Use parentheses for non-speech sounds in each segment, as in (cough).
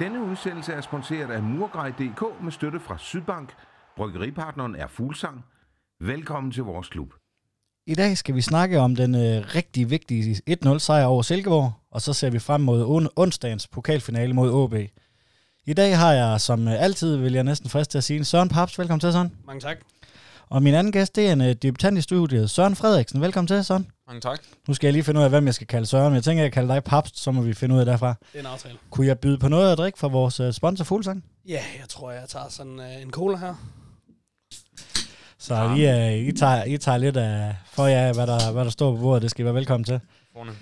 Denne udsendelse er sponsoreret af Murgrej.dk med støtte fra Sydbank. Bryggeripartneren er Fuglsang. Velkommen til vores klub. I dag skal vi snakke om den øh, rigtig vigtige 1-0 sejr over Silkeborg, og så ser vi frem mod on- onsdagens pokalfinale mod OB. I dag har jeg, som øh, altid, vil jeg næsten friste til at sige, Søren Paps. Velkommen til, Søren. Mange tak. Og min anden gæst, det er en øh, debutant i studiet, Søren Frederiksen. Velkommen til, Søren. Mange tak. Nu skal jeg lige finde ud af, hvem jeg skal kalde Søren, jeg tænker, at jeg kalder dig Paps, så må vi finde ud af derfra. Det er en aftale. Kunne jeg byde på noget at drikke fra vores øh, sponsor Fuglsang? Ja, jeg tror, jeg tager sådan uh, en cola her. Så I, øh, I, tager, I tager lidt af, for jer, hvad der, hvad der står på bordet. Det skal I være velkommen til. Forne.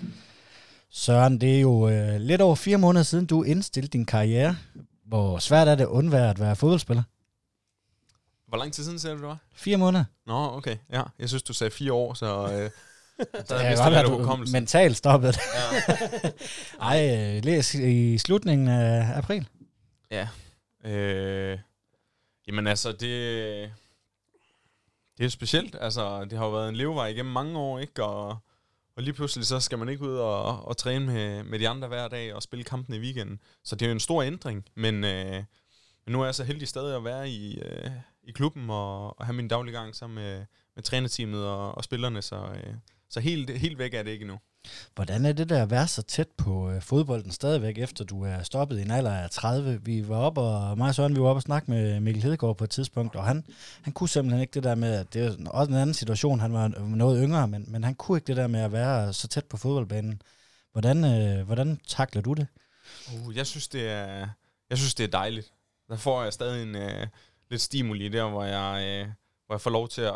Søren, det er jo øh, lidt over fire måneder siden, du indstillede din karriere. Hvor svært er det at undvære at være fodboldspiller? Hvor lang tid siden sagde du, det var? Fire måneder? Nå, okay. Ja, jeg synes, du sagde fire år, så... Øh, (laughs) jeg er godt, at du mentalt stoppet. Ja. (laughs) Ej, øh, læs i slutningen af april. ja. Øh, jamen altså, det... Det er jo specielt. Altså, det har jo været en levevej igennem mange år, ikke? Og, og lige pludselig så skal man ikke ud og, og træne med, med de andre hver dag og spille kampen i weekenden. Så det er jo en stor ændring, men, øh, men nu er jeg så heldig stadig at være i, øh, i klubben og, og have min daglige gang sammen med, med trænerteamet og, og spillerne, så, øh, så helt, helt væk er det ikke endnu. Hvordan er det der at være så tæt på øh, fodbolden stadigvæk, efter du er stoppet i en alder af 30? Vi var op og mig og Søren, vi var oppe og snakke med Mikkel Hedegaard på et tidspunkt, og han, han kunne simpelthen ikke det der med, at det er også en anden situation, han var noget yngre, men, men han kunne ikke det der med at være så tæt på fodboldbanen. Hvordan, øh, hvordan takler du det? Uh, jeg synes, det er, jeg synes, det er dejligt. Der får jeg stadig en øh, lidt stimuli der, hvor jeg, øh, hvor jeg får lov til at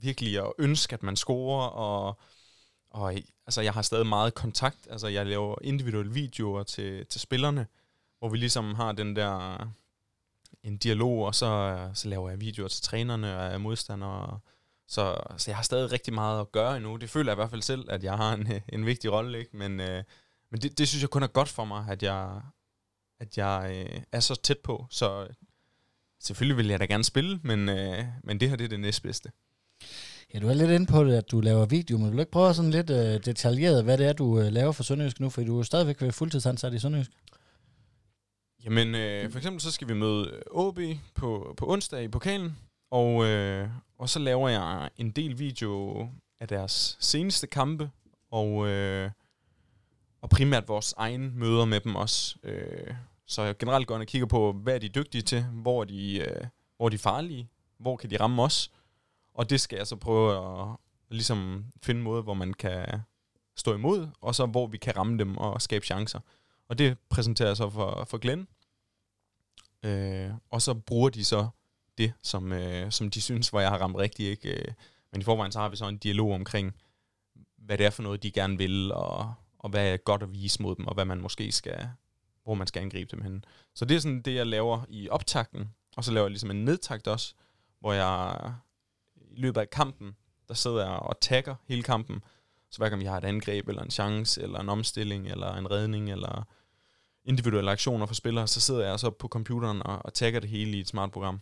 virkelig at ønske, at man scorer, og, og altså, jeg har stadig meget kontakt. Altså, jeg laver individuelle videoer til, til spillerne, hvor vi ligesom har den der en dialog, og så, så laver jeg videoer til trænerne og modstandere. Så, så jeg har stadig rigtig meget at gøre endnu. Det føler jeg i hvert fald selv, at jeg har en, (laughs) en vigtig rolle, ikke? Men, øh, men det, det synes jeg kun er godt for mig, at jeg, at jeg øh, er så tæt på. Så selvfølgelig vil jeg da gerne spille, men, øh, men det her det er det næstbedste. Ja, du er lidt inde på det, at du laver video, men vil du ikke prøve sådan lidt øh, detaljeret, hvad det er, du øh, laver for Sønderjysk nu, fordi du er stadigvæk ved fuldtidsansat i Sønderjysk. Jamen, øh, for eksempel så skal vi møde OB på, på onsdag i pokalen, og, øh, og så laver jeg en del video af deres seneste kampe, og, øh, og primært vores egen møder med dem også. Øh, så jeg generelt går ind og kigger på, hvad er de dygtige til, hvor er de, øh, hvor er de farlige, hvor kan de ramme os, og det skal jeg så prøve at, at ligesom finde en måde, hvor man kan stå imod, og så hvor vi kan ramme dem og skabe chancer. Og det præsenterer jeg så for, for Glenn. Øh, og så bruger de så det, som, øh, som de synes, hvor jeg har ramt rigtigt. Ikke? Øh, men i forvejen så har vi så en dialog omkring, hvad det er for noget, de gerne vil, og, og hvad er godt at vise mod dem, og hvad man måske skal, hvor man skal angribe dem hen. Så det er sådan det, jeg laver i optakten. Og så laver jeg ligesom en nedtakt også, hvor jeg i løbet af kampen, der sidder jeg og tagger hele kampen. Så hver gang vi har et angreb, eller en chance, eller en omstilling, eller en redning, eller individuelle aktioner for spillere, så sidder jeg så på computeren og, og tagger det hele i et smart program.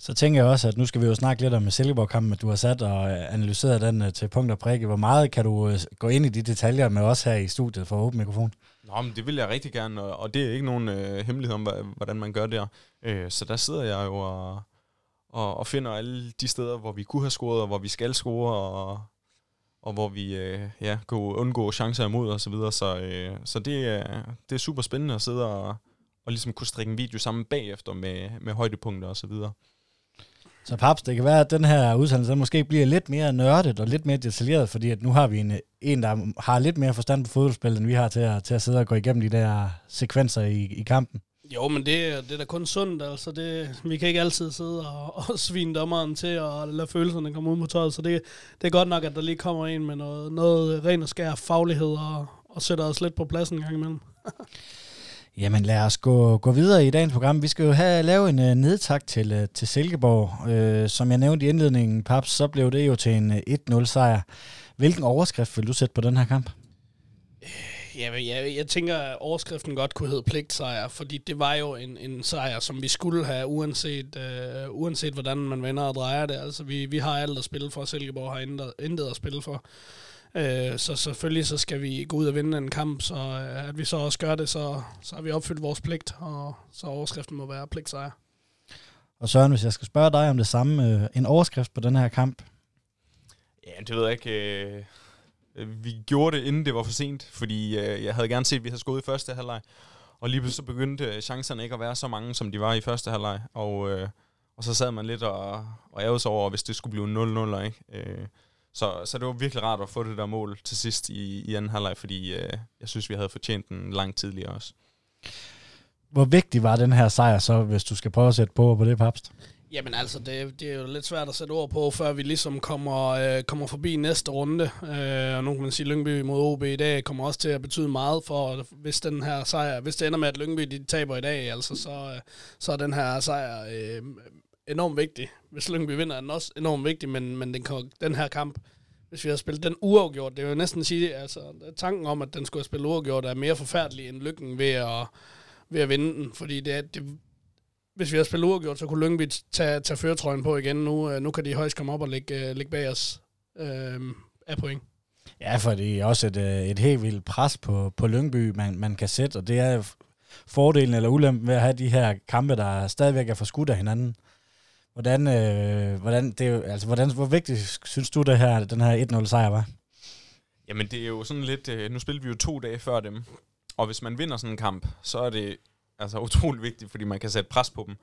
Så tænker jeg også, at nu skal vi jo snakke lidt om Silkeborg-kampen, at du har sat og øh, analyseret den øh, til punkt og prikke. Hvor meget kan du øh, gå ind i de detaljer med os her i studiet for åben mikrofon? Nå, men det vil jeg rigtig gerne, og, det er ikke nogen øh, hemmelighed om, hvordan man gør der. Øh, så der sidder jeg jo og, og, og finder alle de steder, hvor vi kunne have scoret, og hvor vi skal score, og, og hvor vi øh, ja, kunne undgå chancer imod og så videre. Så, øh, så det, øh, det er super spændende at sidde og, og ligesom kunne strikke en video sammen bagefter med, med højdepunkter og så videre. Så Paps, det kan være, at den her udsendelse den måske bliver lidt mere nørdet og lidt mere detaljeret, fordi at nu har vi en, en, der har lidt mere forstand på fodboldspil, end vi har til at, til at sidde og gå igennem de der sekvenser i, i kampen. Jo, men det, er- det er da kun sundt, altså. Det, vi kan ikke altid sidde og, (laughs) og svine dommeren til og lade følelserne komme ud på tøjet, så det, det er godt nok, at der lige kommer en med noget, noget ren og skær faglighed og, og sætter os lidt på pladsen en gang imellem. (laughs) Jamen lad os gå, gå videre i dagens program. Vi skal jo have lave en uh, nedtak til, uh, til Silkeborg. Uh, som jeg nævnte i indledningen, Paps, så blev det jo til en uh, 1-0 sejr. Hvilken overskrift vil du sætte på den her kamp? Ja, jeg, jeg tænker, at overskriften godt kunne hedde pligtsejr, fordi det var jo en, en sejr, som vi skulle have, uanset, øh, uanset hvordan man vender og drejer det. Altså, vi, vi har alt at spille for, Silkeborg har intet, intet at spille for. Øh, så selvfølgelig så skal vi gå ud og vinde en kamp, så øh, at vi så også gør det, så, så har vi opfyldt vores pligt, og så overskriften må være pligtsejr. Og Søren, hvis jeg skal spørge dig om det samme, øh, en overskrift på den her kamp? Ja, det ved jeg ikke. Øh, vi gjorde det, inden det var for sent, fordi øh, jeg havde gerne set, at vi havde skåret i første halvleg. Og lige pludselig så begyndte chancerne ikke at være så mange, som de var i første halvleg. Og, øh, og så sad man lidt og, og ærgede sig over, hvis det skulle blive 0-0. Ikke? Øh, så, så det var virkelig rart at få det der mål til sidst i, i anden halvleg, fordi øh, jeg synes, vi havde fortjent den langt tidligere også. Hvor vigtig var den her sejr så, hvis du skal prøve at sætte på på det, Papst? Jamen altså, det, det er jo lidt svært at sætte ord på, før vi ligesom kommer, øh, kommer forbi næste runde. Øh, og nu kan man sige, at Lyngby mod OB i dag kommer også til at betyde meget for, hvis den her sejr, hvis det ender med, at Lyngby de taber i dag, altså, så, øh, så er den her sejr øh, enormt vigtig. Hvis Lyngby vinder, er den også enormt vigtig, men, men den, den her kamp, hvis vi har spillet den uafgjort, det er jo næsten at sige, altså tanken om, at den skulle have spillet uafgjort, er mere forfærdelig end lykken ved at, ved at vinde den, fordi det, er, det, hvis vi har spillet uafgjort, så kunne Lyngby tage, tage føretrøjen på igen. Nu, øh, nu kan de højst komme op og ligge, øh, ligge bag os øh, af point. Ja, for det er også et, øh, et helt vildt pres på, på Lyngby, man, man kan sætte, og det er fordelen eller ulempen ved at have de her kampe, der stadigvæk er forskudt af hinanden. Hvordan, øh, hvordan, det, altså, hvordan, hvor vigtigt synes du, det her, den her 1-0 sejr var? Jamen, det er jo sådan lidt... Øh, nu spillede vi jo to dage før dem, og hvis man vinder sådan en kamp, så er det altså (laughs) utrolig vigtigt, fordi man kan sætte pres på dem.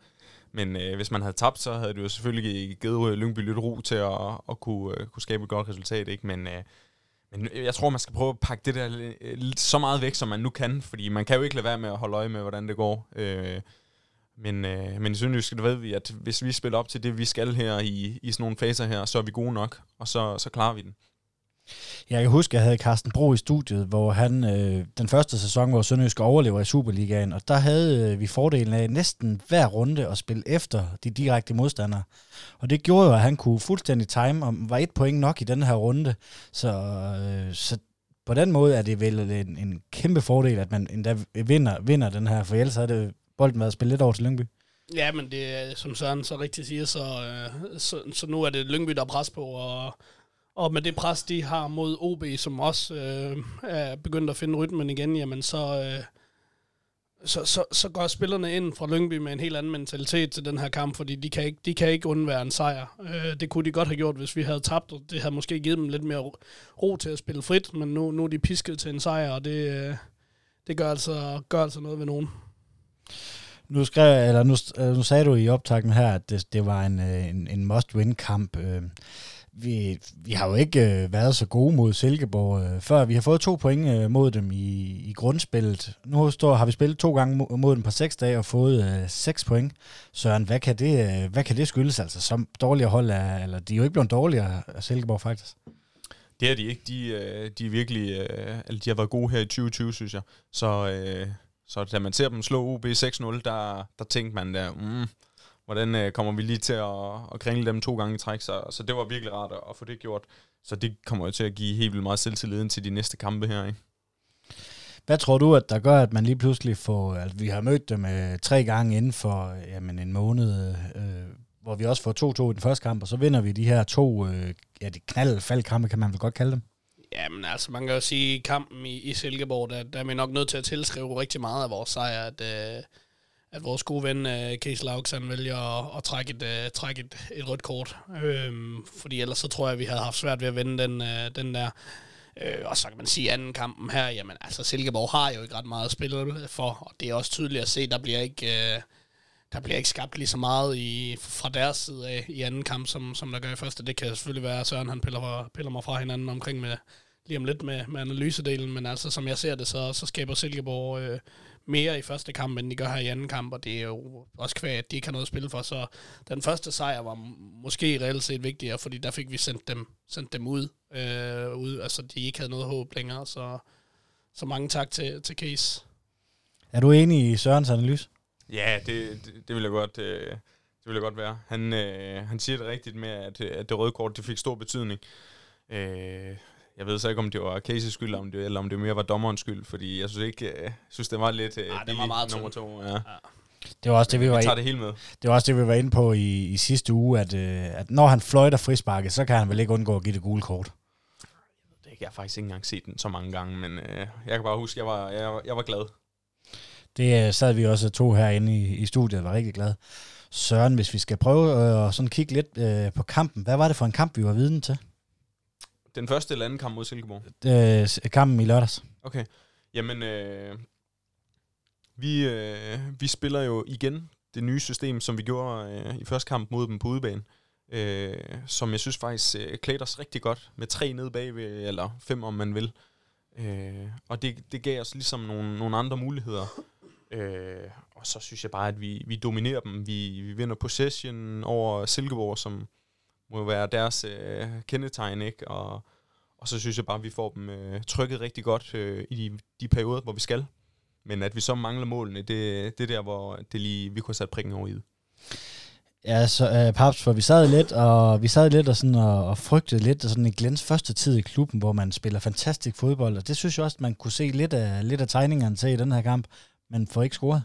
Men øh, hvis man havde tabt, så havde det jo selvfølgelig givet øh, Lyngby lidt ro til at, at kunne, øh, kunne skabe et godt resultat. Ikke? Men, øh, men jeg tror, man skal prøve at pakke det der øh, så meget væk, som man nu kan, fordi man kan jo ikke lade være med at holde øje med, hvordan det går. Øh, men, øh, men i Sønderjysk ved vi, at hvis vi spiller op til det, vi skal her i, i sådan nogle faser her, så er vi gode nok, og så, så klarer vi den. Jeg kan huske, at jeg havde Carsten Bro i studiet, hvor han øh, den første sæson, hvor Sønderjysk overlever i Superligaen, og der havde øh, vi fordelen af næsten hver runde at spille efter de direkte modstandere. Og det gjorde jo, at han kunne fuldstændig time, og var et point nok i den her runde. Så, øh, så på den måde er det vel en, en kæmpe fordel, at man endda vinder, vinder den her, for ellers havde det bolden været spillet lidt over til Lyngby. Ja, men det er, som Søren så rigtigt siger, så, øh, så, så nu er det Lyngby, der er pres på, og og med det pres, de har mod OB, som også øh, er begyndt at finde rytmen igen, jamen så, øh, så, så, så går spillerne ind fra Lyngby med en helt anden mentalitet til den her kamp, fordi de kan ikke, de kan ikke undvære en sejr. Øh, det kunne de godt have gjort, hvis vi havde tabt, og det havde måske givet dem lidt mere ro, ro til at spille frit, men nu, nu er de pisket til en sejr, og det, øh, det gør, altså, gør altså noget ved nogen. Nu, skrev, eller nu, øh, nu sagde du i optakten her, at det, det var en, øh, en, en must-win-kamp. Øh, vi, vi har jo ikke været så gode mod Silkeborg før. Vi har fået to point mod dem i, i grundspillet. Nu står, har vi spillet to gange mod, dem på seks dage og fået øh, seks point. Søren, hvad kan det, hvad kan det skyldes? Altså, som dårligere hold er, eller de er jo ikke blevet dårligere af Silkeborg faktisk. Det er de ikke. De, de er virkelig, eller de har været gode her i 2020, synes jeg. Så, øh, så da man ser dem slå OB 6-0, der, der tænkte man der, mm, hvordan øh, kommer vi lige til at, at kringle dem to gange i træk. Så, så det var virkelig rart at, at få det gjort. Så det kommer jo til at give helt vildt meget selvtilliden til de næste kampe her. Ikke? Hvad tror du, at der gør, at man lige pludselig får... Altså, vi har mødt dem øh, tre gange inden for jamen, en måned, øh, hvor vi også får 2-2 i den første kamp, og så vinder vi de her to øh, ja, de knald kan man vel godt kalde dem. Jamen altså, man kan jo sige, at kampen i, i Silkeborg, der, der er vi nok nødt til at tilskrive rigtig meget af vores sejr, at... Øh, at vores gode ven øh, Case Laux, han vælger at, at trække, et, øh, trække et, et rødt kort. Øhm, fordi ellers så tror jeg, at vi havde haft svært ved at vende den, øh, den der. Øh, og så kan man sige, anden kampen her, jamen altså Silkeborg har jo ikke ret meget at spille for, og det er også tydeligt at se, der bliver ikke, Øh, der bliver ikke skabt lige så meget i, fra deres side af i anden kamp, som, som der gør i første. Det kan selvfølgelig være, at Søren han piller, piller mig fra hinanden omkring med, lige om lidt med, med analysedelen, men altså som jeg ser det, så, så skaber Silkeborg øh, mere i første kamp, end de gør her i anden kamp, og det er jo også kvæg, at de ikke har noget at spille for, så den første sejr var måske reelt set vigtigere, fordi der fik vi sendt dem, sendt dem ud, øh, ud, altså de ikke havde noget håb længere, så, så mange tak til, til Case. Er du enig i Sørens analyse? Ja, det, det, det vil jeg godt... Øh det vil jeg godt være. Han, øh, han siger det rigtigt med, at, at det røde kort det fik stor betydning. Øh, jeg ved så ikke, om det var Casey's skyld, om det, eller om det mere var dommerens skyld, fordi jeg synes ikke, jeg synes, det var lidt ja, det var meget nummer to. Ja. ja. Det var også det, vi var, tager det hele med. Det var også det, vi var inde på i, i sidste uge, at, øh, at når han fløjter frisparket, så kan han vel ikke undgå at give det gule kort. Det Jeg har faktisk ikke engang set den så mange gange, men øh, jeg kan bare huske, jeg var, jeg, jeg var glad. Det øh, sad vi også to herinde i, i studiet og var rigtig glade. Søren, hvis vi skal prøve øh, at sådan kigge lidt øh, på kampen. Hvad var det for en kamp, vi var viden til? Den første eller anden kamp mod Silkeborg? Øh, kampen i lørdags. Okay. Jamen, øh, vi, øh, vi spiller jo igen det nye system, som vi gjorde øh, i første kamp mod dem på udebane. Øh, som jeg synes faktisk øh, klædte os rigtig godt med tre nede bagved, eller fem om man vil. Øh, og det, det gav os ligesom nogle, nogle andre muligheder. Øh, og så synes jeg bare, at vi, vi dominerer dem. Vi, vi vinder possession over Silkeborg, som må jo være deres øh, kendetegn, ikke? Og, og så synes jeg bare, at vi får dem øh, trykket rigtig godt øh, i de, de perioder, hvor vi skal. Men at vi så mangler målene, det, det er der, hvor det lige, vi kunne have sat prikken over i det. Ja, så øh, Paps, for vi sad lidt og vi sad lidt og, sådan, og, og frygtede lidt og sådan i Glens første tid i klubben, hvor man spiller fantastisk fodbold, og det synes jeg også, man kunne se lidt af, lidt af tegningerne til i den her kamp, men får ikke scoret.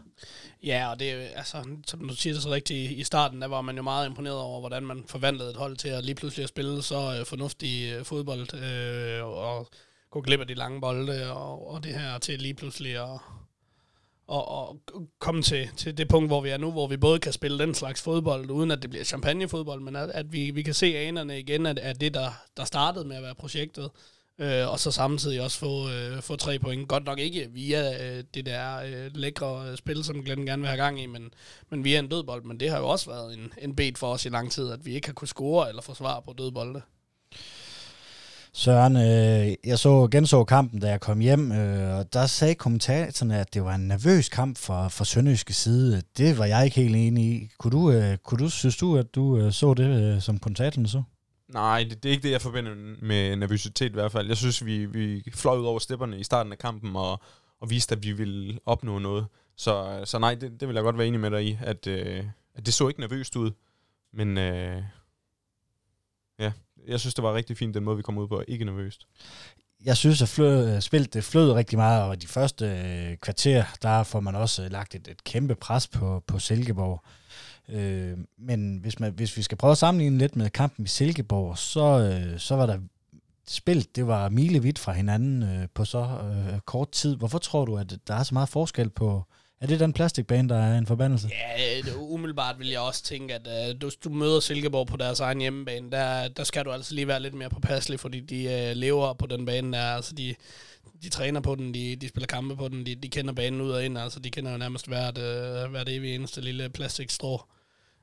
Ja, og det er altså, som du siger det så rigtigt, i starten, der var man jo meget imponeret over, hvordan man forvandlede et hold til at lige pludselig at spille så øh, fornuftig øh, fodbold, øh, og gå glip af de lange bolde, og, og det her til lige pludselig at, og, og komme til, til det punkt, hvor vi er nu, hvor vi både kan spille den slags fodbold, uden at det bliver champagnefodbold, men at, at vi, vi kan se anerne igen af, af det, der, der startede med at være projektet, øh, og så samtidig også få, øh, få tre point. Godt nok ikke via øh, det der øh, lækre øh, spil, som Glenn gerne vil have gang i, men, men via en dødbold. Men det har jo også været en, en bet for os i lang tid, at vi ikke har kunne score eller forsvare på dødbolde. Søren, øh, jeg så genså kampen, da jeg kom hjem, øh, og der sagde kommentatorerne, at det var en nervøs kamp for, for Sønderjyske side. Det var jeg ikke helt enig i. Kunne du, øh, kunne du synes du, at du øh, så det, øh, som kommentatorerne så? Nej, det, det er ikke det, jeg forbinder med nervøsitet i hvert fald. Jeg synes, vi, vi fløj ud over stepperne i starten af kampen og, og viste, at vi ville opnå noget. Så, så nej, det, det vil jeg godt være enig med dig i, at, øh, at det så ikke nervøst ud. Men øh, ja, jeg synes, det var rigtig fint, den måde, vi kom ud på. Ikke nervøst. Jeg synes, at flø, øh, spillet det flød rigtig meget, og de første øh, kvarter, der får man også øh, lagt et, et kæmpe pres på, på Silkeborg. Øh, men hvis, man, hvis vi skal prøve at sammenligne lidt med kampen i Silkeborg, så, øh, så var der spillet, det var milevidt fra hinanden øh, på så øh, kort tid. Hvorfor tror du, at der er så meget forskel på... Er det den plastikbane, der er en forbandelse? Ja, øh, det, umiddelbart vil jeg også tænke, at uh, du, du møder Silkeborg på deres egen hjemmebane, der, der skal du altså lige være lidt mere påpasselig, fordi de uh, lever på den bane der. Altså de, de træner på den, de, de spiller kampe på den, de, de kender banen ud og ind, altså de kender jo nærmest hvert, uh, hvert evig eneste lille plastikstrå.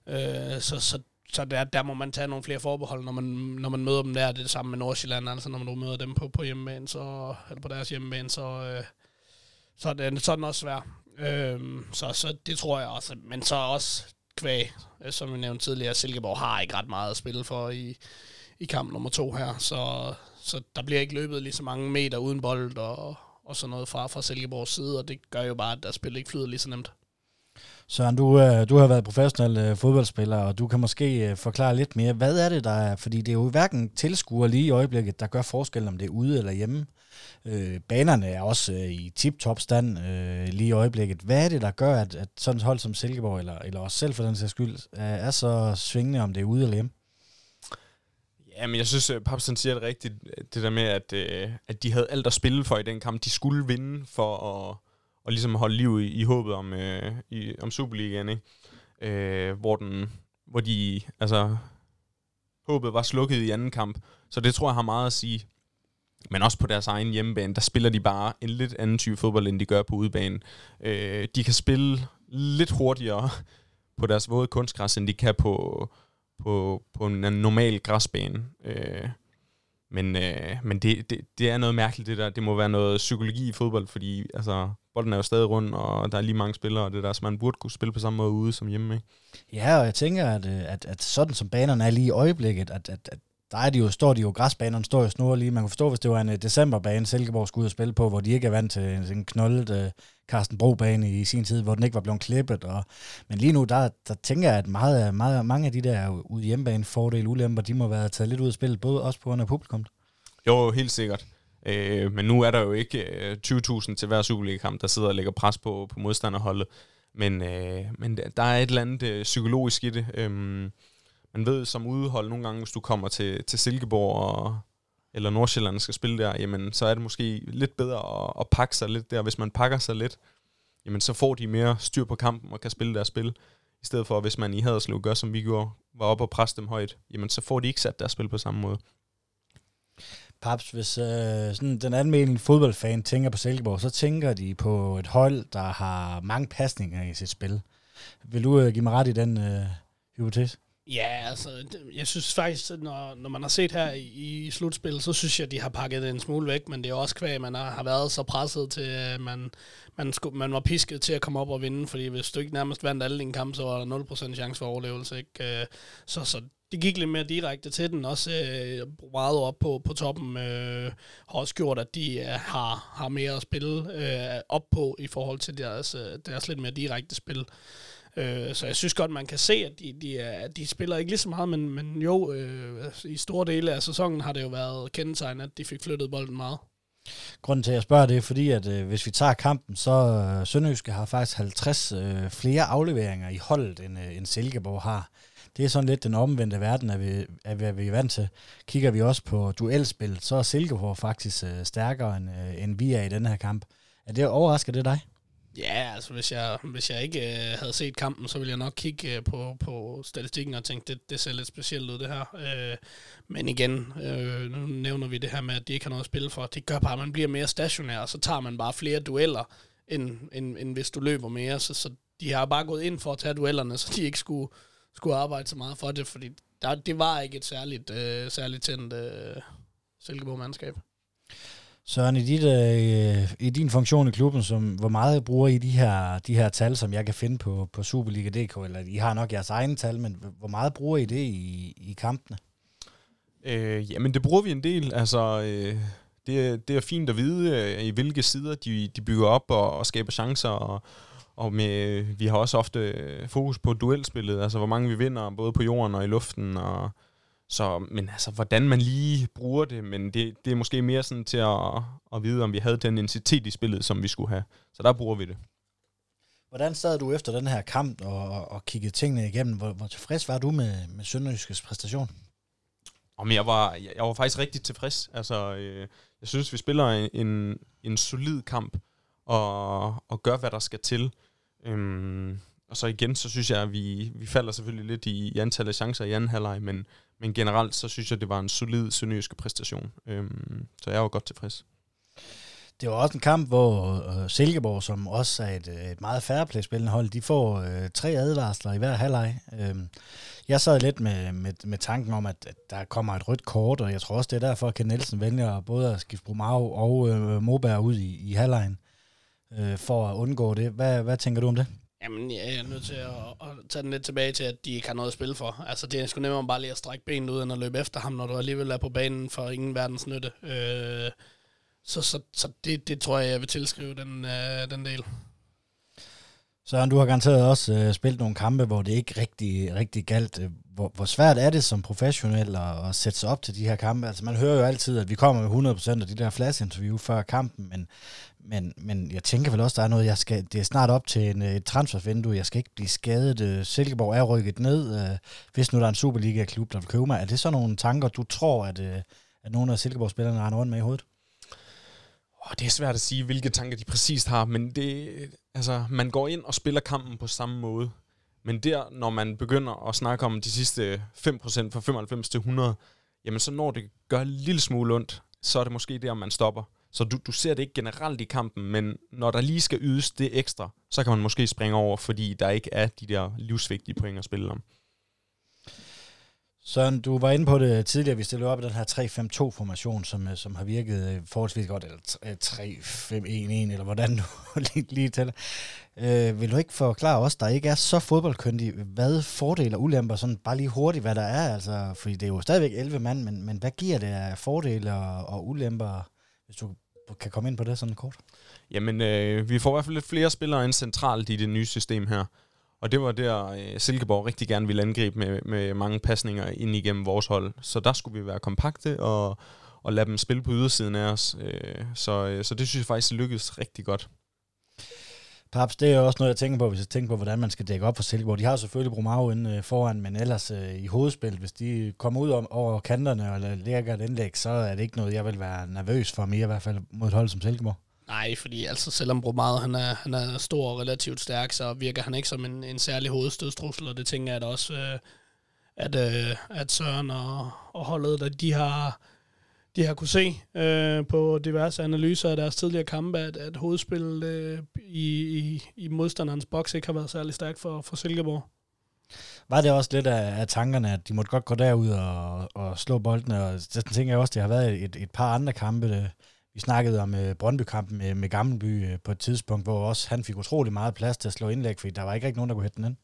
Uh, så så, så der, der må man tage nogle flere forbehold, når man, når man møder dem der. Det er det samme med Nordsjælland, altså når man møder dem på, på hjemmebane, så, eller på deres hjemmebane, så, uh, så, er den, så er den også svær. Øhm, så, så det tror jeg også. Men så også kvæg, øh, som vi nævnte tidligere, Silkeborg har ikke ret meget at spille for i, i kamp nummer to her. Så, så der bliver ikke løbet lige så mange meter uden bold og, og sådan noget fra, fra Silkeborgs side, og det gør jo bare, at der spil ikke flyder lige så nemt. Søren, du, øh, du har været professionel øh, fodboldspiller, og du kan måske øh, forklare lidt mere. Hvad er det, der er? Fordi det er jo hverken tilskuer lige i øjeblikket, der gør forskel, om det er ude eller hjemme. Øh, banerne er også øh, i tip-top stand øh, lige i øjeblikket. Hvad er det, der gør, at, at sådan et hold som Silkeborg, eller, eller også selv for den sags skyld, er, er så svingende, om det er ude eller hjemme? Ja, men jeg synes, at Papsen siger det rigtigt, det der med, at, øh, at de havde alt at spille for i den kamp. De skulle vinde for at, at ligesom holde liv i, i håbet om, øh, i, om Superligaen, ikke? Øh, hvor, den, hvor de, altså, håbet var slukket i anden kamp. Så det tror jeg har meget at sige. Men også på deres egen hjemmebane, der spiller de bare en lidt anden type fodbold, end de gør på udebane. Øh, de kan spille lidt hurtigere på deres våde kunstgræs, end de kan på, på, på en normal græsbane. Øh, men øh, men det, det, det er noget mærkeligt, det der. Det må være noget psykologi i fodbold, fordi altså, bolden er jo stadig rundt, og der er lige mange spillere, og det der, så man burde kunne spille på samme måde ude som hjemme. Ikke? Ja, og jeg tænker, at, øh, at, at sådan som banerne er lige i øjeblikket, at, at, at der er de jo, står de jo, græsbanerne står jo snor lige. Man kan forstå, hvis det var en uh, decemberbane, Silkeborg skulle ud og spille på, hvor de ikke er vant til en, en knoldet uh, Carsten Bro-bane i sin tid, hvor den ikke var blevet klippet. Og, men lige nu, der, der tænker jeg, at meget, meget, mange af de der ude hjemmebane fordele, ulemper, de må være taget lidt ud af spillet, både også på grund af publikum. Jo, helt sikkert. Øh, men nu er der jo ikke øh, 20.000 til hver Superliga-kamp, der sidder og lægger pres på, på modstanderholdet. Men, øh, men der er et eller andet øh, psykologisk i det. Øh, man ved som udehold nogle gange, hvis du kommer til, til Silkeborg og, eller Nordsjælland skal spille der, jamen så er det måske lidt bedre at, at pakke sig lidt der. Hvis man pakker sig lidt, jamen så får de mere styr på kampen og kan spille deres spil. I stedet for, hvis man i Haderslev gør, som vi gjorde, var oppe og presse dem højt, jamen så får de ikke sat deres spil på samme måde. Paps, hvis øh, sådan den almindelige fodboldfan tænker på Silkeborg, så tænker de på et hold, der har mange pasninger i sit spil. Vil du øh, give mig ret i den øh, hypotese? Ja, altså, jeg synes faktisk, at når, når man har set her i, i slutspillet, så synes jeg, at de har pakket det en smule væk, men det er også kvæg, man har, har været så presset til, at man, man, skulle, man var pisket til at komme op og vinde, fordi hvis du ikke nærmest vandt alle dine kampe, så var der 0% chance for overlevelse, ikke? Øh, så, så det gik lidt mere direkte til den, også øh, meget op på, på toppen, øh, har også gjort, at de øh, har, har mere at spille øh, op på i forhold til deres, øh, deres lidt mere direkte spil. Øh, så jeg synes godt, man kan se, at de, de, er, de spiller ikke lige så meget, men, men jo, øh, i store dele af sæsonen har det jo været kendetegnet, at de fik flyttet bolden meget. Grunden til, at jeg spørger det, er fordi, at øh, hvis vi tager kampen, så øh, Sønderjyske har faktisk 50 øh, flere afleveringer i holdet, end, øh, end Silkeborg har. Det er sådan lidt den omvendte verden, at vi, at vi, at vi er vant til. Kigger vi også på duelspil, så er Silkeborg faktisk øh, stærkere, end, øh, end vi er i den her kamp. Er det overrasker det dig? Ja, altså hvis jeg, hvis jeg ikke øh, havde set kampen, så ville jeg nok kigge øh, på, på statistikken og tænke, det, det ser lidt specielt ud det her. Øh, men igen, øh, nu nævner vi det her med, at de ikke har noget at spille for. Det gør bare, at man bliver mere stationær, og så tager man bare flere dueller, end, end, end hvis du løber mere. Så, så de har bare gået ind for at tage duellerne, så de ikke skulle, skulle arbejde så meget for det, fordi der, det var ikke et særligt, øh, særligt tændt øh, Silkeborg-mandskab. Søren, i, dit, øh, i din funktion i klubben, som, hvor meget bruger I de her, de her tal, som jeg kan finde på, på Superliga.dk, eller I har nok jeres egne tal, men hvor meget bruger I det i, i kampene? Øh, jamen, det bruger vi en del. Altså, øh, det, det er fint at vide, øh, i hvilke sider de, de bygger op og, og skaber chancer, og, og med, øh, vi har også ofte øh, fokus på duelspillet, altså hvor mange vi vinder, både på jorden og i luften, og så, men altså, hvordan man lige bruger det, men det, det er måske mere sådan til at, at vide, om vi havde den intensitet i spillet, som vi skulle have. Så der bruger vi det. Hvordan sad du efter den her kamp og, og kiggede tingene igennem? Hvor, hvor tilfreds var du med, med Sønderjyskes præstation? Om jeg var, jeg, jeg var faktisk rigtig tilfreds. Altså, øh, jeg synes, vi spiller en, en solid kamp og, og gør, hvad der skal til. Øhm, og så igen, så synes jeg, at vi, vi falder selvfølgelig lidt i, i antallet af chancer i anden halvleg, men, men generelt, så synes jeg, det var en solid sønderjyske præstation. Øhm, så jeg var godt tilfreds. Det var også en kamp, hvor øh, Silkeborg, som også er et, øh, et meget færre hold, de får øh, tre advarsler i hver halvleg. Øhm, jeg sad lidt med, med, med tanken om, at, at der kommer et rødt kort, og jeg tror også, det er derfor, at Ken Nielsen vælger både at skifte Brumau og øh, Moberg ud i, i halvlegen, øh, for at undgå det. Hvad, hvad tænker du om det? Jamen, jeg er nødt til at, at tage den lidt tilbage til, at de ikke har noget at spille for. Altså, det er sgu nemmere bare lige at strække benet ud, end at løbe efter ham, når du alligevel er på banen for ingen verdens nytte. Øh, så så, så det, det tror jeg, jeg vil tilskrive den, øh, den del. Søren, du har garanteret også øh, spillet nogle kampe, hvor det ikke rigtig, rigtig galt. Øh, hvor, hvor svært er det som professionel at, at sætte sig op til de her kampe? Altså, man hører jo altid, at vi kommer med 100% af de der flash-interview før kampen, men, men, men jeg tænker vel også, der er noget, jeg skal, det er snart op til en, et transfervindue, jeg skal ikke blive skadet. Øh, Silkeborg er rykket ned, øh, hvis nu der er en Superliga-klub, der vil købe mig. Er det så nogle tanker, du tror, at, øh, at nogle af Silkeborg-spillerne render rundt med i hovedet? Oh, det er svært at sige, hvilke tanker de præcist har, men det, altså, man går ind og spiller kampen på samme måde. Men der, når man begynder at snakke om de sidste 5% fra 95 til 100, jamen så når det gør en lille smule ondt, så er det måske der, man stopper. Så du, du ser det ikke generelt i kampen, men når der lige skal ydes det ekstra, så kan man måske springe over, fordi der ikke er de der livsvigtige point at spille om. Søren, du var inde på det tidligere, vi stillede op i den her 3-5-2-formation, som, øh, som har virket øh, forholdsvis godt, eller 3-5-1-1, øh, eller hvordan du (laughs) lige, lige tæller. Øh, vil du ikke forklare os, der ikke er så fodboldkyndig, hvad fordele og ulemper, sådan bare lige hurtigt, hvad der er, altså, fordi det er jo stadigvæk 11 mand, men, men hvad giver det af fordele og, og ulemper, hvis du kan komme ind på det sådan kort? Jamen, øh, vi får i hvert fald lidt flere spillere end centralt i det nye system her. Og det var der, øh, Silkeborg rigtig gerne ville angribe med, med mange pasninger ind igennem vores hold. Så der skulle vi være kompakte og, og lade dem spille på ydersiden af os. Øh, så, øh, så det synes jeg faktisk lykkedes rigtig godt. Paps, det er også noget, jeg tænker på, hvis jeg tænker på, hvordan man skal dække op for Silkeborg. De har selvfølgelig Brumau inde øh, foran, men ellers øh, i hovedspil, hvis de kommer ud om, over kanterne og lægger et indlæg, så er det ikke noget, jeg vil være nervøs for mere, i hvert fald mod et hold som Silkeborg. Nej, fordi altså selvom Brumau han er, han er stor og relativt stærk, så virker han ikke som en, en særlig hovedstødstrussel, og det tænker jeg da også, øh, at, øh, at Søren og, og holdet, at de har, de har kunne se øh, på diverse analyser af deres tidligere kampe, at, at hovedspillet øh, i, i, i modstanderens boks ikke har været særlig stærkt for, for Silkeborg. Var det også lidt af, af tankerne, at de måtte godt gå derud og, og slå bolden, og så tænker jeg også, at det har været et, et par andre kampe. Det, vi snakkede om uh, Brøndby-kampen med, med Gammelby uh, på et tidspunkt, hvor også han fik utrolig meget plads til at slå indlæg, fordi der var ikke rigtig nogen, der kunne hætte den ind.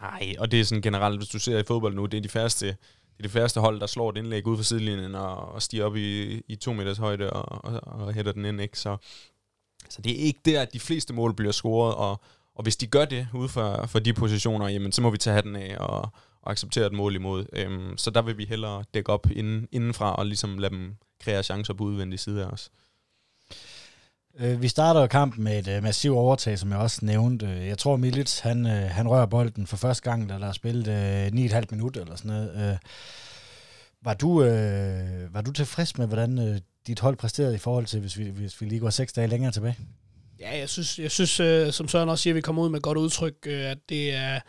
Nej, og det er sådan generelt, hvis du ser i fodbold nu, det er de færreste, det er det færreste hold, der slår et indlæg ud fra sidelinjen og, og stiger op i, i to meters højde og, og, og hætter den ind, ikke? Så, så det er ikke der, at de fleste mål bliver scoret, og, og hvis de gør det ud fra, fra de positioner, jamen så må vi tage hatten af og, og acceptere et mål imod. Øhm, så der vil vi hellere dække op inden, indenfra og ligesom lade dem kreere chancer på udvendig side af os. Øh, vi starter jo kampen med et øh, massivt overtag, som jeg også nævnte. Jeg tror, Milic, han, øh, han rører bolden for første gang, da der er spillet 9,5 minutter eller sådan noget. Var, du, øh, var du tilfreds med, hvordan øh, dit hold præsterede i forhold til, hvis vi, hvis vi lige går seks dage længere tilbage? Ja, jeg synes, jeg synes øh, som Søren også siger, at vi kommer ud med et godt udtryk, øh, at det er,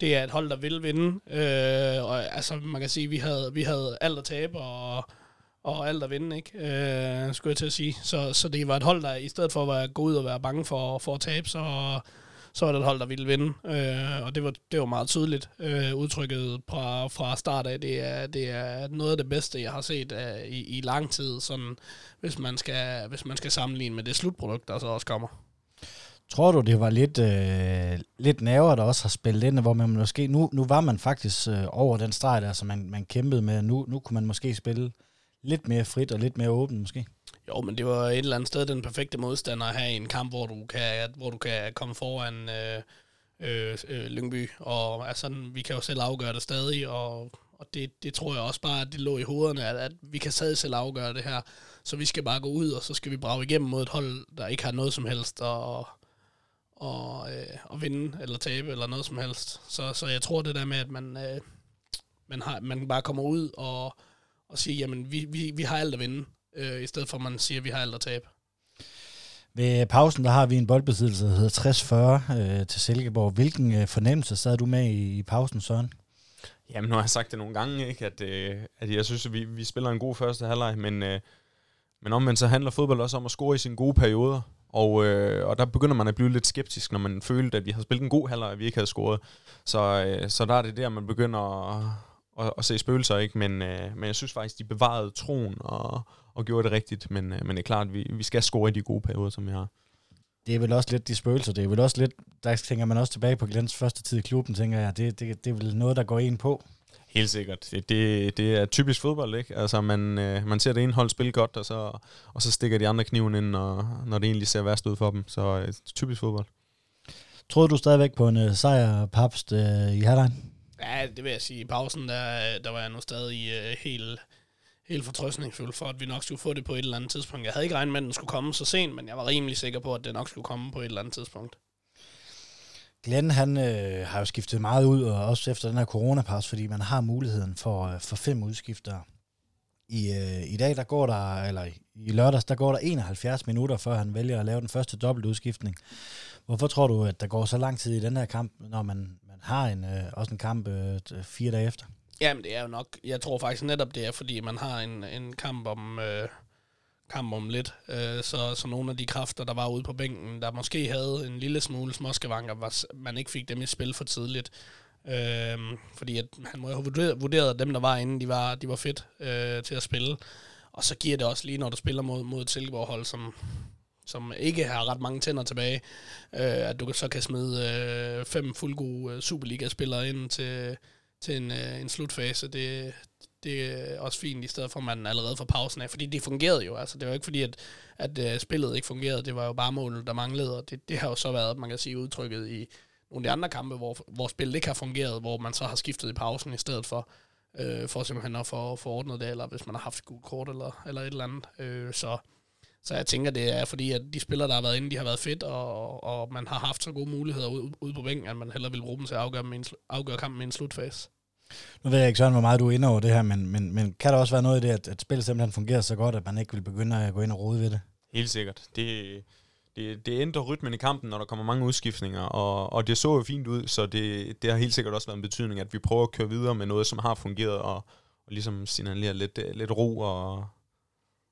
det er et hold, der vil vinde. Øh, og altså, man kan sige, at vi havde, vi havde alt at tabe, og og alt at vinde, ikke? Øh, skulle jeg til at sige. Så, så det var et hold, der i stedet for at gå ud og være bange for, for at tabe, så, så var det et hold, der ville vinde. Øh, og det var, det var meget tydeligt øh, udtrykket fra, fra start af. Det er, det er noget af det bedste, jeg har set uh, i, i lang tid, sådan, hvis, man skal, hvis man skal sammenligne med det slutprodukt, der så også kommer. Tror du, det var lidt, øh, lidt nerver, der også har spillet ind, hvor man måske, nu, nu var man faktisk øh, over den streg der, som man, man kæmpede med, nu, nu kunne man måske spille lidt mere frit og lidt mere åben måske. Jo, men det var et eller andet sted den perfekte modstander her i en kamp, hvor du kan, hvor du kan komme foran øh, øh, øh, Lyngby. Og altså, vi kan jo selv afgøre det stadig, og, og det, det tror jeg også bare, at det lå i hovederne, at, at vi kan stadig selv afgøre det her. Så vi skal bare gå ud, og så skal vi brage igennem mod et hold, der ikke har noget som helst og, og, øh, og vinde eller tabe eller noget som helst. Så, så jeg tror det der med, at man, øh, man, har, man bare kommer ud og og sige, jamen, vi, vi, vi har alt at vinde, øh, i stedet for at man siger, at vi har alt at tabe. Ved pausen, der har vi en boldbesiddelse, der hedder 60-40 øh, til Silkeborg. Hvilken øh, fornemmelse sad du med i, i pausen, Søren? Jamen, nu har jeg sagt det nogle gange, ikke? At, øh, at jeg synes, at vi, vi spiller en god første halvleg, men, øh, men omvendt så handler fodbold også om at score i sine gode perioder. Og, øh, og der begynder man at blive lidt skeptisk, når man følte, at vi har spillet en god halvleg, og vi ikke havde scoret. Så, øh, så der er det der, man begynder at, at, at se spøgelser, ikke? Men, øh, men jeg synes faktisk, de bevarede troen og, og gjorde det rigtigt. Men, øh, men det er klart, at vi, vi skal score i de gode perioder, som vi har. Det er vel også lidt de spøgelser. Det er vel også lidt, der tænker man også tilbage på Glens første tid i klubben, tænker jeg. Det, det, det er vel noget, der går ind på. Helt sikkert. Det, det, det er typisk fodbold, ikke? Altså, man, øh, man ser det ene hold spille godt, og så, og så stikker de andre kniven ind, når, når det egentlig ser værst ud for dem. Så øh, typisk fodbold. Troede du stadigvæk på en uh, sejr, Papst, uh, i halvlejen? Ja, det vil jeg sige. I pausen, der, der var jeg nu stadig uh, helt, helt fortrøstningsfuld for, at vi nok skulle få det på et eller andet tidspunkt. Jeg havde ikke regnet med, at den skulle komme så sent, men jeg var rimelig sikker på, at det nok skulle komme på et eller andet tidspunkt. Glenn, han øh, har jo skiftet meget ud, og også efter den her coronapas, fordi man har muligheden for, øh, for fem udskifter. I, øh, I dag, der går der, eller i lørdags, der går der 71 minutter, før han vælger at lave den første dobbeltudskiftning. Hvorfor tror du, at der går så lang tid i den her kamp, når man, man har en, øh, også en kamp øh, fire dage efter? Jamen, det er jo nok, jeg tror faktisk netop, det er, fordi man har en, en kamp om... Øh kamp om lidt. Øh, så, så nogle af de kræfter, der var ude på bænken, der måske havde en lille smule småskavanker, var, man ikke fik dem i spil for tidligt. Øh, fordi at han må jo have vurderet, vurderet, at dem, der var inde, de var, de var fedt øh, til at spille. Og så giver det også lige, når du spiller mod, mod et Silkeborg-hold, som, som ikke har ret mange tænder tilbage, øh, at du så kan smide øh, fem fuldgode øh, Superliga-spillere ind til, til en, øh, en slutfase. Det, det er også fint, i stedet for at man allerede får pausen af, fordi det fungerede jo. Altså, det var ikke fordi, at, at uh, spillet ikke fungerede, det var jo bare målet, der manglede, og det, det har jo så været, man kan sige, udtrykket i nogle af de andre kampe, hvor, hvor spillet ikke har fungeret, hvor man så har skiftet i pausen i stedet for, øh, for simpelthen at få, få ordnet det, eller hvis man har haft et godt kort eller, eller et eller andet. Øh, så, så jeg tænker, det er fordi, at de spillere, der har været inde, de har været fedt, og, og man har haft så gode muligheder ude, ude på bænken, at man hellere vil bruge dem til at afgøre, med en, afgøre kampen med en slutfase. Nu ved jeg ikke, Søren, hvor meget du er inde over det her, men, men, men kan der også være noget i det, at, at spillet simpelthen fungerer så godt, at man ikke vil begynde at gå ind og rode ved det? Helt sikkert. Det, det, det ændrer rytmen i kampen, når der kommer mange udskiftninger, og, og det så jo fint ud, så det, det har helt sikkert også været en betydning, at vi prøver at køre videre med noget, som har fungeret, og, og ligesom signalere lidt, lidt ro, og,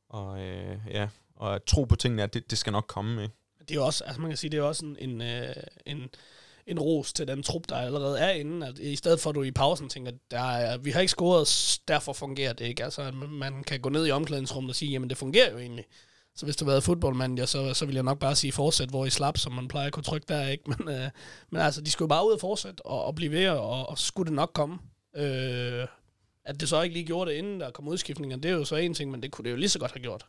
og, øh, ja, og at tro på tingene, at det, det skal nok komme. Ikke? Det er jo også, altså man kan sige, det er også en, en, øh, en, en ros til den trup, der allerede er inde. At I stedet for, at du i pausen tænker, der er, vi har ikke scoret, derfor fungerer det ikke. Altså, man kan gå ned i omklædningsrummet og sige, jamen det fungerer jo egentlig. Så hvis du har været fodboldmand, ja, så, så vil jeg nok bare sige fortsæt, hvor I slap, som man plejer at kunne trykke der, ikke? Men, øh, men altså, de skulle bare ud og fortsætte og, og blive ved, og, og skulle det nok komme. Øh, at det så ikke lige gjorde det, inden der kom udskiftninger, det er jo så en ting, men det kunne det jo lige så godt have gjort.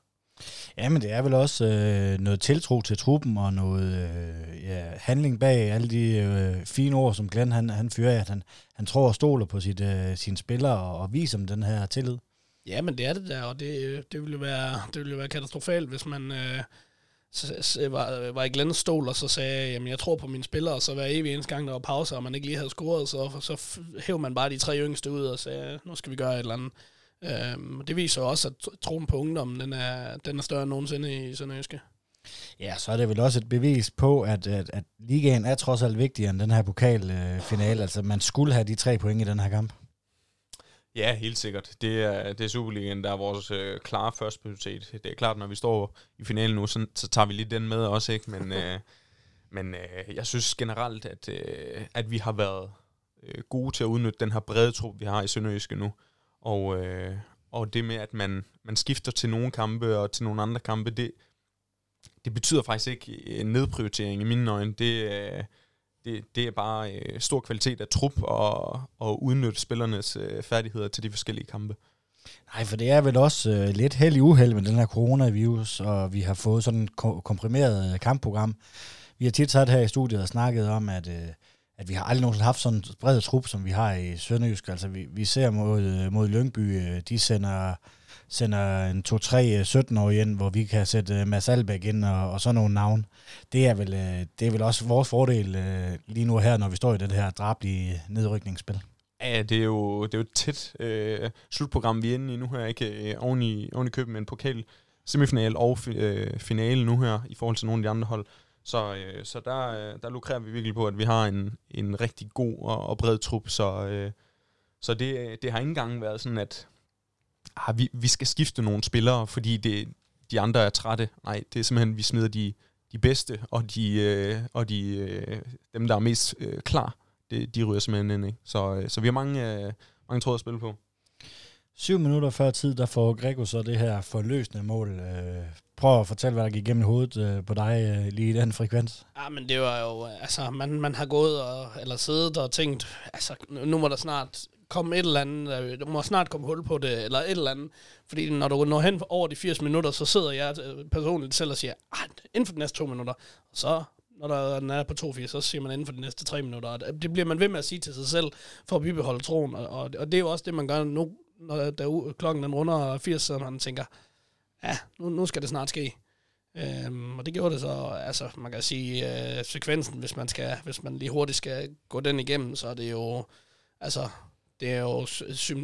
Ja, men det er vel også øh, noget tiltro til truppen og noget øh, ja, handling bag alle de øh, fine ord, som Glenn han, han fyrer at han, han tror og stoler på sit, øh, sine spillere og, og viser dem den her tillid. Ja, men det er det der, og det, øh, det ville jo være, det ville jo være katastrofalt, hvis man øh, var, var i Glens stol, og så sagde, jamen jeg tror på mine spillere, og så hver evig eneste gang, der var pause, og man ikke lige havde scoret, så, så hæv man bare de tre yngste ud og sagde, nu skal vi gøre et eller andet. Øhm, det viser også, at troen på ungdommen, den er, den er større end nogensinde i Sønderjyske. Ja, så er det vel også et bevis på, at, at, at ligaen er trods alt vigtigere end den her pokalfinale. altså, man skulle have de tre point i den her kamp. Ja, helt sikkert. Det er, det er Superligaen, der er vores øh, klare første prioritet. Det er klart, når vi står i finalen nu, så, så tager vi lige den med også, ikke? Men, øh, (laughs) men øh, jeg synes generelt, at, øh, at vi har været øh, gode til at udnytte den her brede trup, vi har i Sønderjyske nu. Og, øh, og det med, at man, man skifter til nogle kampe og til nogle andre kampe, det, det betyder faktisk ikke øh, en nedprioritering i mine øjne. Det, øh, det, det er bare øh, stor kvalitet af trup og, og udnytte spillernes øh, færdigheder til de forskellige kampe. Nej, for det er vel også øh, lidt held i uheld med den her coronavirus, og vi har fået sådan et komprimeret øh, kampprogram. Vi har tit sat her i studiet og snakket om, at, øh, at vi har aldrig nogensinde haft sådan en bred trup, som vi har i Sønderjysk. Altså, vi, vi ser mod, øh, mod Lyngby, øh, de sender sender en 2-3 17-årige øh, ind, hvor vi kan sætte Mads Albeck ind og, og sådan nogle navn. Det er, vel, det er vel også vores fordel lige nu her, når vi står i det her drablige nedrykningsspil. Ja, det er jo, det er jo et tæt øh, slutprogram, vi er inde i nu her, ikke? Uh, oven, i, oven i køben med en pokal semifinal og fi, finale nu her, i forhold til nogle af de andre hold. Så, øh, så der, øh, der lukrer vi virkelig på, at vi har en, en rigtig god og, og bred trup, så, øh, så det, det har ikke engang været sådan, at ah, vi, vi skal skifte nogle spillere, fordi det, de andre er trætte. Nej, det er simpelthen, vi smider de, de bedste, og, de, øh, og de, øh, dem, der er mest øh, klar, det, de ryger simpelthen ind. Ikke? Så, øh, så vi har mange, øh, mange tråd at spille på. Syv minutter før tid, der får Grego så det her forløsende mål. Øh, prøv at fortælle, hvad der gik gennem hovedet øh, på dig øh, lige i den frekvens. Ja, men det var jo, altså, man, man har gået og, eller siddet og tænkt, altså, nu må der snart komme et eller andet, øh, der må snart komme hul på det, eller et eller andet. Fordi når du når hen over de 80 minutter, så sidder jeg øh, personligt selv og siger, ah, inden for de næste to minutter. Så, når der, den er på 82, så siger man inden for de næste tre minutter. Og det bliver man ved med at sige til sig selv, for at bibeholde troen. Og, og, og det er jo også det, man gør nu, når der, klokken den runder 80, så man tænker, ja, nu, nu skal det snart ske. Øhm, og det gjorde det så, altså man kan sige, øh, sekvensen, hvis man, skal, hvis man lige hurtigt skal gå den igennem, så er det jo, altså det er jo,